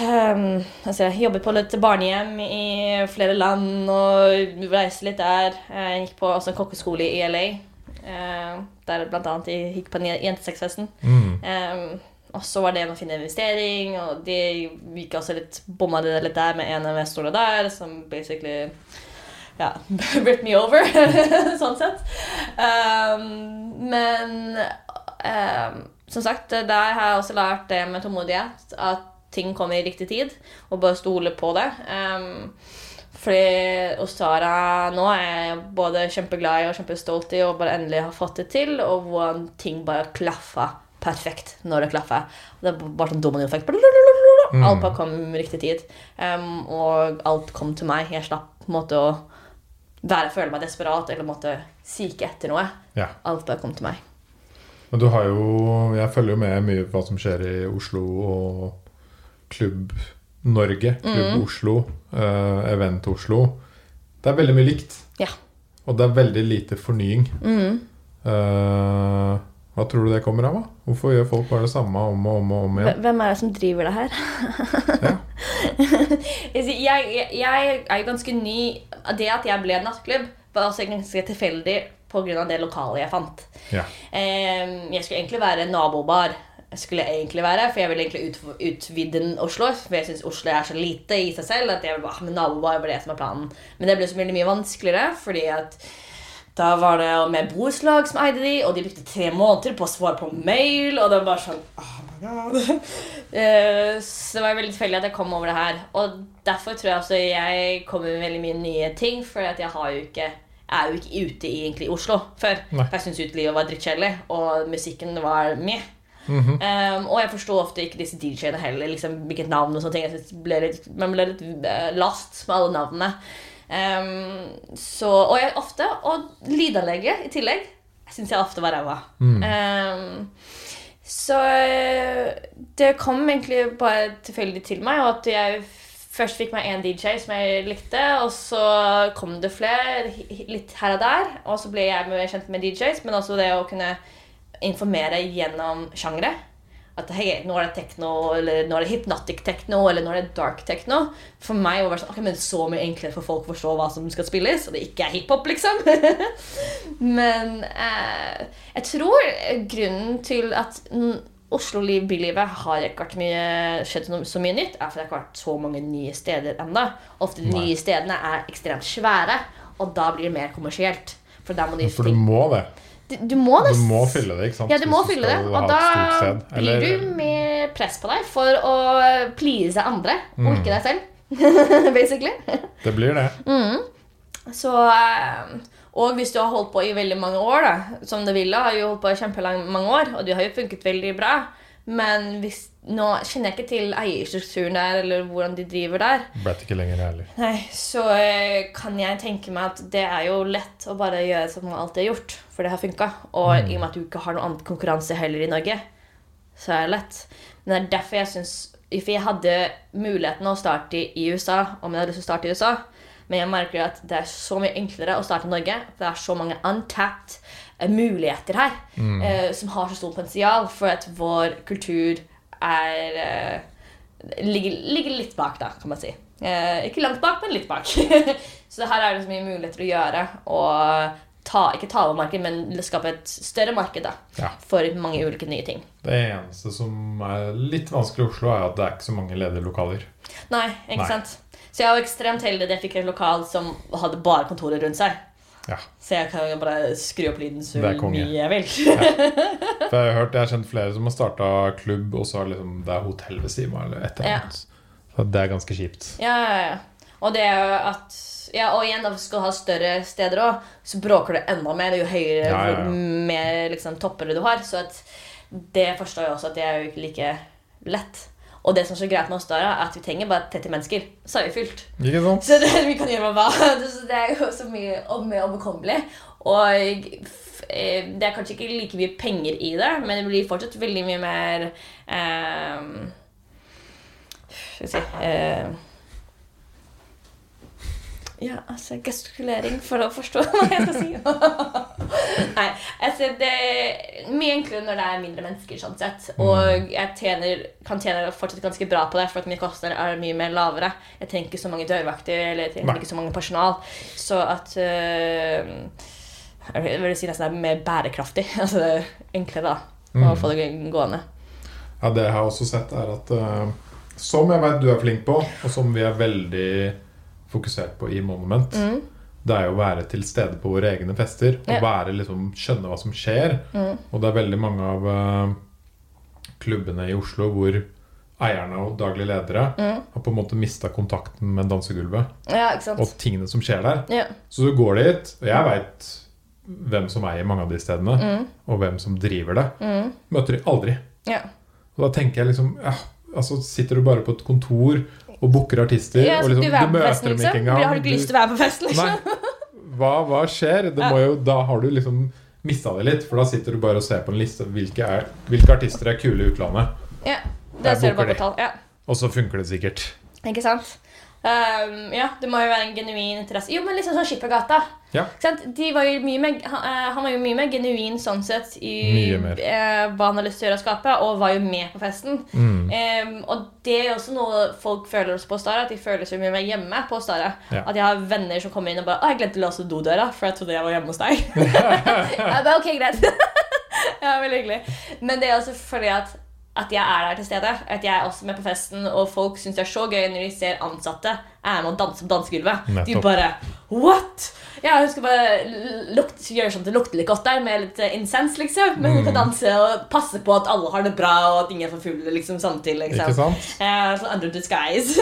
um, altså, jeg jobbet på litt barnehjem i flere land og reiste litt der. Jeg gikk på også en kokkeskole i LA. Uh, der blant annet jeg gikk på en jentesexfesten. mm. Um, og så var det å finne investering, og de gikk også litt bomma det litt der med en av investorene der, som basically ja, ripped me over, sånn sett. Um, men som sagt, der har jeg også lært det med tålmodighet, at ting kommer i riktig tid, og bare stole på det. Um, fordi Ostara nå er jeg både kjempeglad i og kjempestolt i og bare endelig har fått det til, og hvordan ting bare klaffa perfekt når det klaffa. Det er bare sånn dominoeffekt. Alt bare kom i riktig tid. Um, og alt kom til meg. Jeg slapp på en måte å være, føle meg desperat eller måtte sike etter noe. Ja. Alt bare kom til meg. Men du har jo Jeg følger jo med mye på hva som skjer i Oslo og Klubb Norge. Klubb Mm. Oslo. uh, Event Oslo. Det er veldig mye likt. Ja. Og det er veldig lite fornying. Mm. Uh, hva tror du det kommer av? da? Hvorfor gjør folk bare det samme om og om og om igjen? Hvem er det som driver det her? Ja. jeg, jeg, jeg er jo ganske ny. Det at jeg ble nattklubb, var også ganske tilfeldig pga. det lokalet jeg fant. Ja. Jeg skulle egentlig være nabobar. Skulle egentlig være, For jeg ville egentlig ut, utvide Oslo. For jeg syns Oslo er så lite i seg selv at jeg ville bare, ah, men nabobar var det som er planen. Men det ble så mye mye vanskeligere, fordi at da var det med borettslag som eide de, og de brukte tre måneder på å svare på mail. Og det var bare sånn oh my god. Eh, Så det var veldig tilfeldig at jeg kom over det her. Og derfor tror jeg også jeg kommer med veldig mye nye ting. For jeg har jo ikke jeg er jo ikke ute i, egentlig, Oslo før. Nei. For jeg syns utelivet var drittkjedelig, og musikken var Mhm. Um, og jeg forsto ofte ikke disse DJ-ene heller. Liksom, hvilket navn og sånne ting. Jeg ble litt, man ble litt last med alle navnene. Um, så, og jeg ofte Og lydanlegget i tillegg syns jeg ofte var ræva. Mm. Um, så eh, det kom egentlig bare tilfeldig til meg, og at jeg først fikk meg én DJ som jeg likte, og så kom det flere litt her og der, og så ble jeg mer kjent med DJs, men også det å kunne informere gjennom sjangre. At hey, nå er det techno, eller nå er det hypnotic techno, eller nå er det dark techno. For meg var det sånn, ok, men så mye enklere for folk å forstå hva som skal spilles, og det ikke er hiphop, liksom. men eh, jeg tror grunnen til at Oslo Liv bylivet har ikke vært mye, skjedd så mye nytt, er fordi det har ikke vært så mange nye steder ennå. Ofte de Nei. nye stedene er ekstremt svære, og da blir det mer kommersielt. For da må de For du må det. Du, må Du må fylle det, ikke sant? ja, du må fylle det, og da blir du mer press på deg for å please andre, Mm. og ikke deg selv. Basically. Det blir det. Så eh, Og hvis du har holdt på i veldig mange år, da, som det ville, har jo holdt på i kjempemange år, og du har jo funket veldig bra, men hvis, nå kjenner jeg ikke til eierstrukturen der, eller hvordan de driver der, Vet ikke lenger, heller. Nei, så eh, kan jeg tenke meg at det er jo lett å bare gjøre som man alltid har gjort, for det har funka. Og i og med at du ikke har noen annen konkurranse heller i Norge, så er det lett. Men det er derfor jeg syns For jeg hadde muligheten å starte i USA om jeg hadde lyst til å starte i USA. Men jeg merker at det er så mye enklere å starte i Norge. For det er så mange untapped muligheter her eh, som har så stort potensial for at vår kultur er eh, ligger, ligger litt bak, da, kan man si. Eh, ikke langt bak, men litt bak. så her er det så mye muligheter å gjøre. Og ta, ikke ta over markedet, men skape et større marked da, Ja. for mange ulike nye ting. Det eneste som er litt vanskelig i Oslo, er at det er ikke så mange ledige lokaler. Nei, ikke Nei. sant? Så jeg var ekstremt heldig at jeg fikk et lokal som hadde bare kontoret rundt seg. Ja. Så jeg kan jo bare skru opp lyden så mye jeg vil. For jeg har hørt, jeg har kjent flere som har starta klubb, og så har liksom, det er hotell ved siden av. Eller et eller Ja. Så det er ganske kjipt. Ja, ja, ja. Og det er jo at ja, og igjen, da skal du ha større steder òg, så bråker det enda mer jo høyere, Ja, ja, ja. mer liksom, topper du har. Så det forstår jeg også at det er jo ikke like lett. Og det som er så greit med oss da, er at vi trenger bare 30 mennesker. Så er vi fylt. Så det, vi kan gjøre hva Så det er jo så mye mer overkommelig. Og eh, det er kanskje ikke like mye penger i det, men det blir fortsatt veldig mye mer eh, Skal vi si eh, ja, altså gestikulering for å forstå hva jeg skal si. Nei, altså det er mye enklere når det er mindre mennesker. sånn sett Og jeg tjener, kan tjene fortsatt ganske bra på det, for at mine kostnader er mye mer lavere. Jeg trenger ikke så mange dørvakter eller jeg trenger Nei. ikke så mange personal. Så at øh, Jeg vil si nesten det er mer bærekraftig. Altså det er enklere da å få det gående. Ja, det jeg har også sett, er at eh, Som jeg vet du er flink på, og som vi er veldig fokusert på i Monument, Mm. det er jo å være til stede på våre egne fester. Og Ja. være liksom, skjønne hva som skjer. Mm. Og det er veldig mange av uh, klubbene i Oslo hvor eierne og daglige ledere Mm. har på en måte mista kontakten med dansegulvet Ja, og tingene som skjer der. Ja. Så du går dit, og jeg veit hvem som eier mange av de stedene, Mm. og hvem som driver det. Mm. Møter de aldri. Ja. Og da tenker jeg liksom ja, altså Sitter du bare på et kontor og booker artister, Ja, og liksom, du, du møter festen, dem liksom? ikke engang. Har du ikke lyst til å være på festen? liksom? Nei. Hva, hva skjer? Det må jo, da har du liksom mista det litt, for da sitter du bare og ser på en liste hvilke, er, hvilke artister er kule i utlandet. Ja, det ser du bare på tall. Ja. Og så funker det sikkert. Ikke sant? Um, ja, det må jo være en genuin interesse. Jo, men liksom sånn Skippergata. Ja. De var mer, han, eh, var jo mye mer genuin sånn sett i eh, hva han har lyst til å gjøre og skape, og var jo med på festen. Mm. Um, og det er også noe folk føler også på Stara, at de føler seg mye mer hjemme på Stara. Ja. At jeg har venner som kommer inn og bare 'Å, jeg glemte å låse dodøra, for jeg trodde jeg var hjemme hos deg'. jeg bare, ok, greit. ja, veldig hyggelig. Men det er også fordi at at jeg er der til stede. At jeg er også med på festen, og folk syns det er så gøy når de ser ansatte er med å danse på dansegulvet. De bare What?! Ja, hun skal bare lukte, gjøre sånn at det lukter litt godt der, med litt incens, liksom. Men hun Mm. kan danse og passe på at alle har det bra, og at ingen er for fulle liksom, samtidig. Liksom. Ikke sant? Uh, sånn under disguise.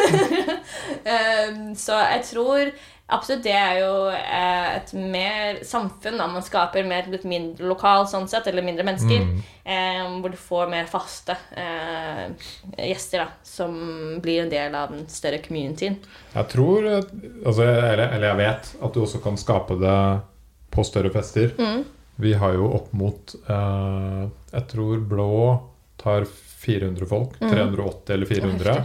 um, så jeg tror absolutt det er jo eh, et mer samfunn da man skaper mer litt mindre lokal sånn sett, eller mindre mennesker. Mm. Eh, hvor du får mer faste eh, gjester da, som blir en del av den større communityen. Jeg tror altså, eller, eller jeg vet at du også kan skape det på større fester. Mm. Vi har jo opp mot eh, Jeg tror blå tar 400 folk. 380 eller 400.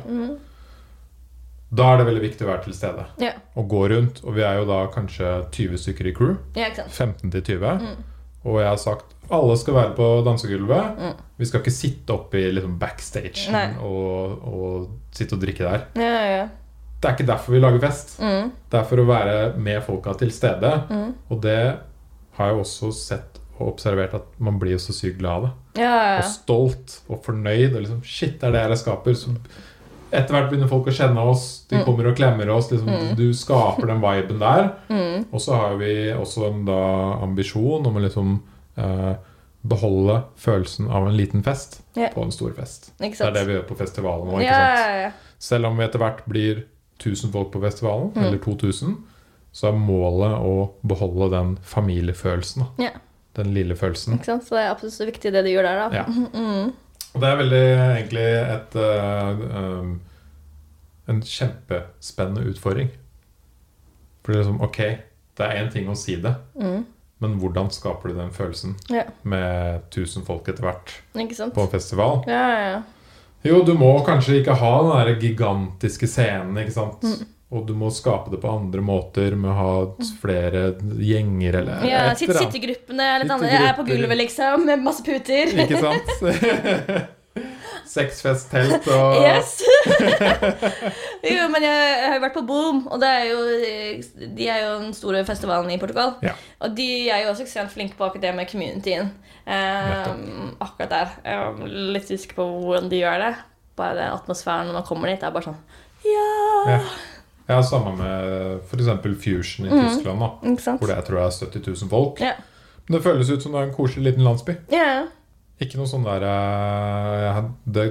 Da er det veldig viktig å være til stede Ja. og gå rundt. Og vi er jo da kanskje 20 stykker i crew. ja, ikke sant? 15 til 20. Mm. Og jeg har sagt Alle skal være på dansegulvet. Mm. Vi skal ikke sitte oppe i liksom, backstage og, og sitte og drikke der. Ja, ja, ja. Det er ikke derfor vi lager fest. Mm. Det er for å være med folka til stede. Mm. Og det har jeg også sett og observert at man blir jo så sykt glad av det. Ja, ja, Og stolt og fornøyd. Og liksom, Shit, det er det jeg skaper. Så etter hvert begynner folk å kjenne oss. De Mm. kommer og klemmer oss. Liksom, Mm. Du skaper den viben der. Mm. Og så har vi også en da ambisjon om å liksom eh, beholde følelsen av en liten fest yeah. på en stor fest. Det er det vi gjør på festivalen nå. ja. Selv om vi etter hvert blir 1000 folk på festivalen, Mm. eller 2000, så er målet å beholde den familiefølelsen. Yeah. Den lille følelsen. Så det er absolutt så viktig det du gjør der, da. Ja. Og det er veldig egentlig et uh, um, En kjempespennende utfordring. For det er liksom Ok, det er én ting å si det, Mm. men hvordan skaper du den følelsen Ja. med 1000 folk etter hvert på en festival? Ja, ja, ja. Jo, du må kanskje ikke ha den der gigantiske scenen, ikke sant? Mm. Og du må skape det på andre måter med å ha flere gjenger eller ja et eller annet. Sittegruppene eller annerledes. Jeg er på gulvet, liksom, med masse puter. Ikke sant? Sexfest-telt og Yes! jo, men jeg, jeg har jo vært på Boom, og det er jo, de er jo den store festivalen i Portugal. Ja. Og de er jo også ekstremt flinke på akkurat det med communityen. Um, akkurat der. Jeg er litt usikker på hvordan de gjør det. Bare atmosfæren når man kommer dit, er bare sånn Ja! Ja. Ja, samme med f.eks. Fusion i Mm. Tyskland, da, hvor det jeg tror jeg er 70 000 folk. Ja. Men det føles ut som det er en koselig liten landsby. Ja. Ikke noe sånn der eh, jeg Det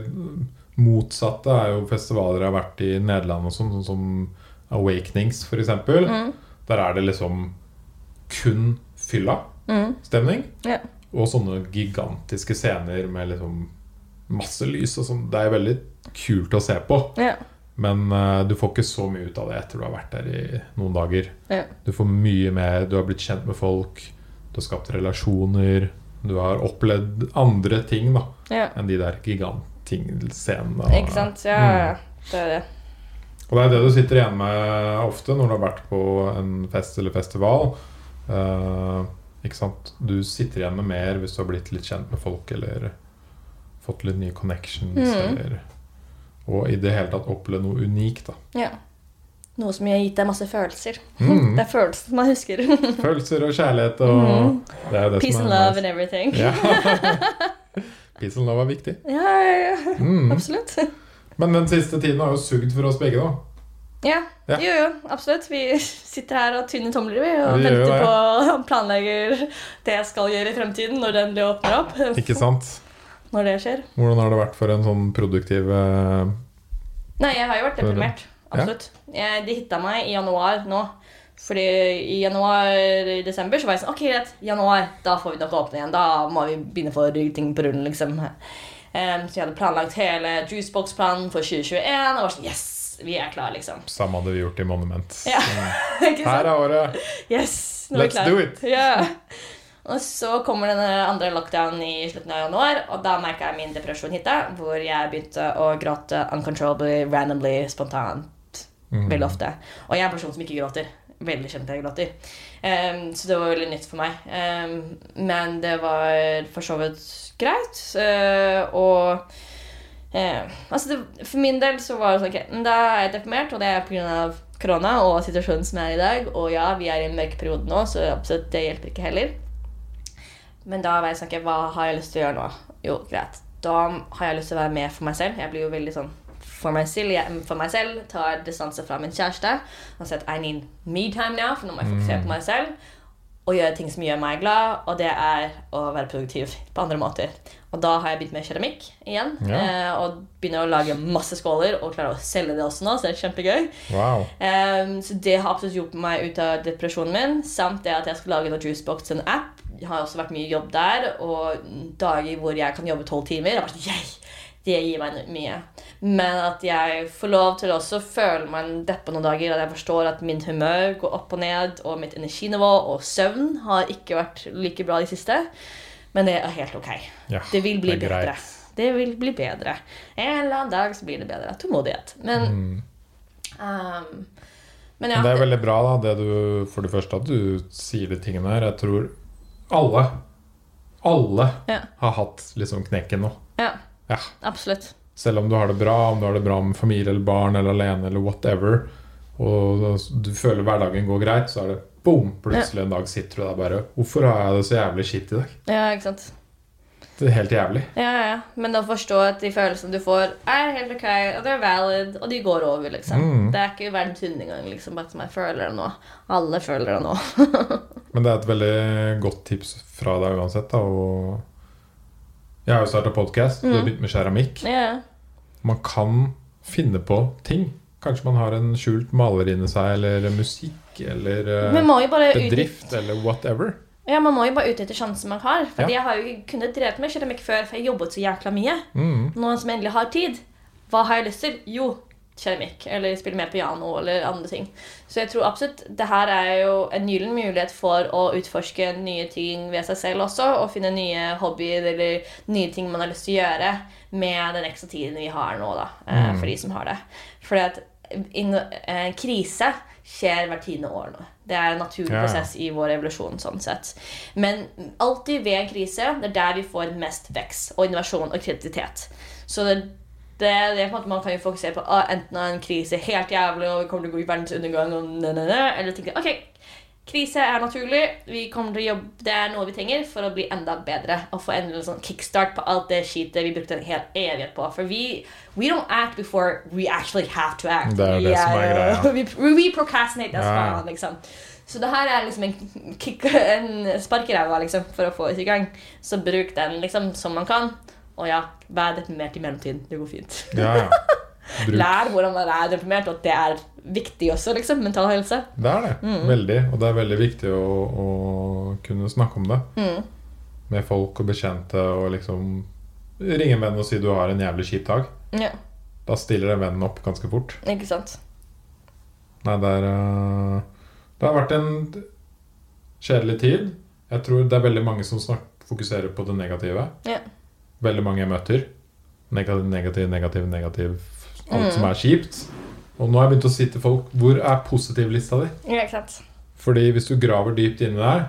motsatte er jo festivaler jeg har vært i Nederland og sånn, sånn som Awakenings, f.eks. Mm. Der er det liksom kun fylla-stemning. Mm. Ja. Og sånne gigantiske scener med liksom masse lys og sånn. Det er veldig kult å se på. Ja. Men uh, du får ikke så mye ut av det etter du har vært der i noen dager. Ja. Du får mye mer, du har blitt kjent med folk, du har skapt relasjoner, du har opplevd andre ting da, ja. enn de der gigantscenene. og- Ikke sant? Ja, Mm. det er det. Og det er det du sitter igjen med ofte når du har vært på en fest eller festival. Uh, ikke sant? Du sitter igjen med mer hvis du har blitt litt kjent med folk eller fått litt nye connections. Mm. Eller, og i det hele tatt opplevd noe unikt. da. Ja. Noe som har gitt deg masse følelser. Mm. Det er følelsene man husker. Følelser og kjærlighet og Mm. det er det Peace som and love love and everything. Ja. Peace and love er viktig. Ja, ja, ja. Mm. Absolutt. Men den siste tiden har jo sugd for oss begge, da. Ja, Ja. jo, jo, absolutt. Vi sitter her og tynner tomler vi, og Vi venter det. på og planlegger det jeg skal gjøre i fremtiden, når den blir åpner opp. Ikke sant? Når det skjer. Hvordan har det vært for en sånn produktiv eh, Nei, jeg har jo vært deprimert. Absolutt. Jeg, de hitta meg i januar nå. Fordi i januar-desember så var jeg sånn Ok, greit. Januar, da får vi nok åpne igjen. Da må vi begynne å få ting på rullen, liksom. Um, så jeg hadde planlagt hele Juicebox-planen for 2021. Og var sånn Yes! Vi er klare, liksom. Samme hadde vi gjort i Monument. Ja. Her er året! Yes! Let's do it! Ja. Og så kommer denne andre lockdown i slutten av januar, og da merka jeg min depresjon hit, hvor jeg begynte å gråte uncontrollably, randomly, spontant. Mm. Veldig ofte. Og jeg er en person som ikke gråter. Veldig kjent jeg gråter. Um, så det var veldig nytt for meg. Um, men det var for så vidt greit. Uh, og eh, altså det, For min del så var det sånn ok, da er jeg deprimert, og det er pga. korona og situasjonen som er i dag. Og ja, vi er i en mørk periode nå, så absolutt det hjelper ikke heller. Men da vet jeg ikke hva har jeg lyst til å gjøre nå? Jo, greit. Da har jeg lyst til å være med for meg selv. Jeg blir jo veldig sånn for meg selv, jeg, for meg selv tar distanse fra min kjæreste. Og sier at I need me time now, for nå må jeg fokusere på meg selv. Og gjøre ting som gjør meg glad, og det er å være produktiv på andre måter. Og da har jeg begynt med keramikk igjen. Ja. Eh, og begynner å lage masse skåler og klarer å selge det også nå, så det er kjempegøy. Wow. Um, så det har absolutt hjulpet meg ut av depresjonen min. Samt det at jeg skal lage en Juicebox, en app. Har også vært mye jobb der. Og dager hvor jeg kan jobbe tolv timer. Er bare sånn! Det gir meg mye. Men at jeg får lov til å føle meg deppa noen dager. At jeg forstår at min humør går opp og ned, og mitt energinivå og søvn har ikke vært like bra de siste. Men det er helt ok. Ja, Det vil bli det bedre. Det vil bli bedre. En eller annen dag så blir det bedre. Tålmodighet. Men Mm. Um, men ja, Men det er veldig bra, da, det du, for det første at du sier de tingene her. Jeg tror alle alle Ja. har hatt liksom knekken nå. Ja, Ja. absolutt. Selv om du har det bra, om du har det bra med familie eller barn eller alene eller whatever, og du føler hverdagen går greit, så er det boom! Plutselig en dag sitter du der bare Hvorfor har jeg det så jævlig skitt i dag? Ja, ikke sant. Det er helt jævlig. Ja, ja. Men å forstå at de følelsene du får, er helt ok, og de er valid, og de går over, liksom. Mm. Det er ikke verdens undergang, liksom, som jeg føler det nå. Alle føler det nå. Men det er et veldig godt tips fra deg uansett. Da, og jeg har jo starta podkast. Du har begynt med keramikk. Yeah. Man kan finne på ting. Kanskje man har en skjult maler inni seg, eller musikk, eller eh, bedrift, eller whatever. Ja, man må jo bare utnytte sjansen man har. For Ja. jeg har jo ikke kunnet drevet med keramikk før, for jeg jobbet så jækla mye. Mm. Nå som jeg endelig har tid, hva har jeg lyst til? Jo, keramikk. Eller spille mer piano, eller andre ting. Så jeg tror absolutt det her er jo en gyllen mulighet for å utforske nye ting ved seg selv også, og finne nye hobbyer eller nye ting man har lyst til å gjøre med den ekstra tiden vi har nå, da. eh, Mm. For de som har det. Fordi at inn- en krise skjer hvert tiende år nå. Det er en naturlig Ja, prosess i vår evolusjon. sånn sett. Men alltid ved en krise, det er der vi får mest vekst og innovasjon og kreativitet. Så det, det, det er på en måte Man kan jo fokusere på ah, enten en krise helt jævlig og vi kommer til å gå i verdens undergang, og nø, nø, nø, eller tenke ok, krise er naturlig, vi kommer til å jobbe, det er noe vi trenger for å bli enda bedre. Og få en sånn kickstart på alt det skitet vi brukte en hel evighet på. For vi we don't act before we actually have to act. Det er jo Vi det som er greia. vi, we procrastinate as Ja. faen, liksom. Så det her er liksom en, kick, en spark i ræva liksom, for å få oss i gang. Så bruk den liksom som man kan. Og ja, vær deprimert i mellomtiden. Det går fint. Ja, ja. Lær hvordan man er deprimert, og at det er viktig også. liksom, Mental helse. Det er det. Mm. Veldig. Og det er veldig viktig å, å kunne snakke om det Mm. med folk og bekjente. Og liksom ringe en venn og si du har en jævlig kjip dag. Ja, Da stiller den vennen opp ganske fort. ikke sant? Nei, det er eh, Det har vært en kjedelig tid. Jeg tror det er veldig mange som snak, fokuserer på det negative. Ja. Veldig mange jeg møter. Negativ, negativ, negativ, negativ. Alt Mm. som er kjipt. Og nå har jeg begynt å si til folk Hvor er positivlista di? Ja, ikke sant? Fordi hvis du graver dypt inni der,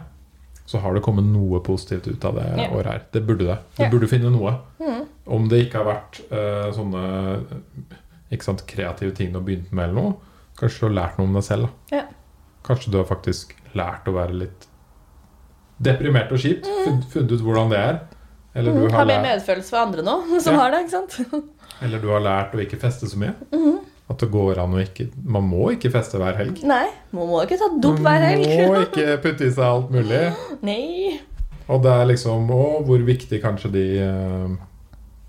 så har det kommet noe positivt ut av det Ja. året her. Det burde det. Du Ja. burde finne noe. Mm. Om det ikke har vært uh, sånne sant, kreative ting du har begynt med, eller noe, kanskje du har lært noe om deg selv. Ja. Kanskje du har faktisk lært å være litt deprimert og kjipt. Mm. Funnet ut hvordan det er. Eller du Mm. har, Har mer medfølelse for andre nå, som har det. ikke sant? eller du har lært å ikke feste så mye. Mhm. At det går an å ikke Man må ikke feste hver helg. Nei, man må ikke ta dop hver helg. Man må ikke putte i seg alt mulig. Nei. Og det er liksom Og hvor viktig kanskje de eh,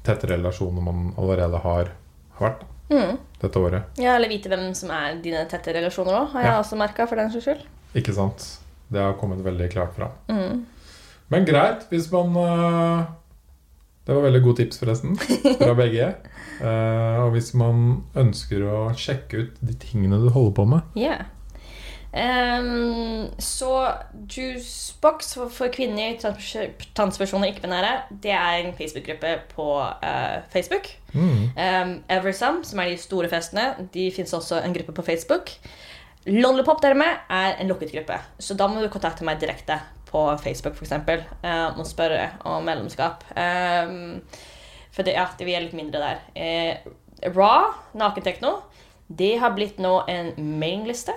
tette relasjonene man allerede har, har vært Mm. dette året. Ja, eller vite hvem som er dine tette relasjoner òg, har jeg Ja. også merka. For den saks skyld. Ikke sant? Det har kommet veldig klart fram. Mm. Men greit, hvis man eh, Det var veldig gode tips, forresten, fra begge. Eh, og hvis man ønsker å sjekke ut de tingene du holder på med Yeah. um, så Juicebox for, for kvinner, trans- transpersoner, ikke-binære, det er en Facebook-gruppe på uh, Facebook. mm. Um, Eversum, som er de store festene, de fins også en gruppe på Facebook. Lollipop dermed er en lukket gruppe, så da må du kontakte meg direkte på Facebook f.eks. Uh, og spørre om medlemskap. Um, for det, ja, det vi er litt mindre der. Eh, Raw, nakentekno, det har blitt nå en mailingliste.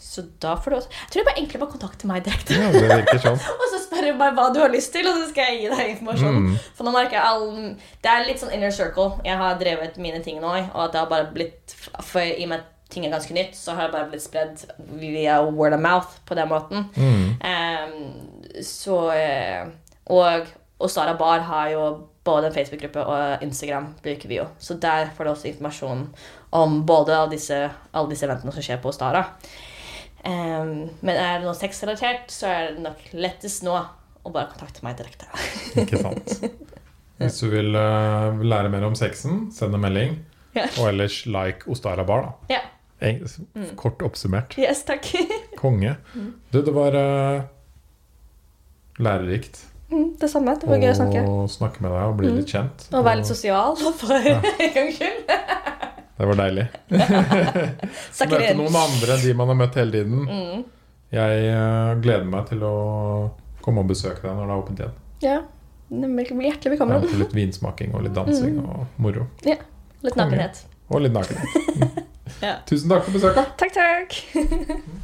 Så da får du også Jeg tror jeg bare egentlig bare kontakte meg direkte. Ja, det virker sånn. Og så spør du meg hva du har lyst til, og så skal jeg gi deg informasjon. Mm. For nå merker jeg all, Det er litt sånn inner circle. Jeg har drevet mine ting nå, og det har bare blitt For i og med at ting er ganske nytt, så har det bare blitt spredd via word of mouth på den måten. Mm. Um, så eh, Og, og Sara Bar har jo både en Facebook-gruppe og Instagram. bruker vi jo. Så der får du også informasjon om både alle disse, alle disse eventene som skjer på Stara. Um, men er det noe sexrelatert, så er det nok lettest nå å bare kontakte meg direkte. Ikke sant. Hvis du vil uh, lære mer om sexen, send en melding. Ja. Og ellers like Ostara Bar, da. Ja. Mm. Kort oppsummert. Yes, takk. Konge. Du, det var uh, lærerikt Mm, Det samme. Det var gøy å snakke. å snakke med deg og bli Mm. litt kjent. Og være litt sosial for en gangs skyld. Det var deilig. Møte noen andre enn de man har møtt hele tiden. Mm. Jeg eh, gleder meg til å komme og besøke deg når det er åpent igjen. Ja, Nemlig bli hjertelig Ja, velkommen. Ja, litt vinsmaking og litt dansing Mm. og moro. Litt nakenhet. Og litt nakenhet. Ja. Tusen takk for besøket. Takk, takk.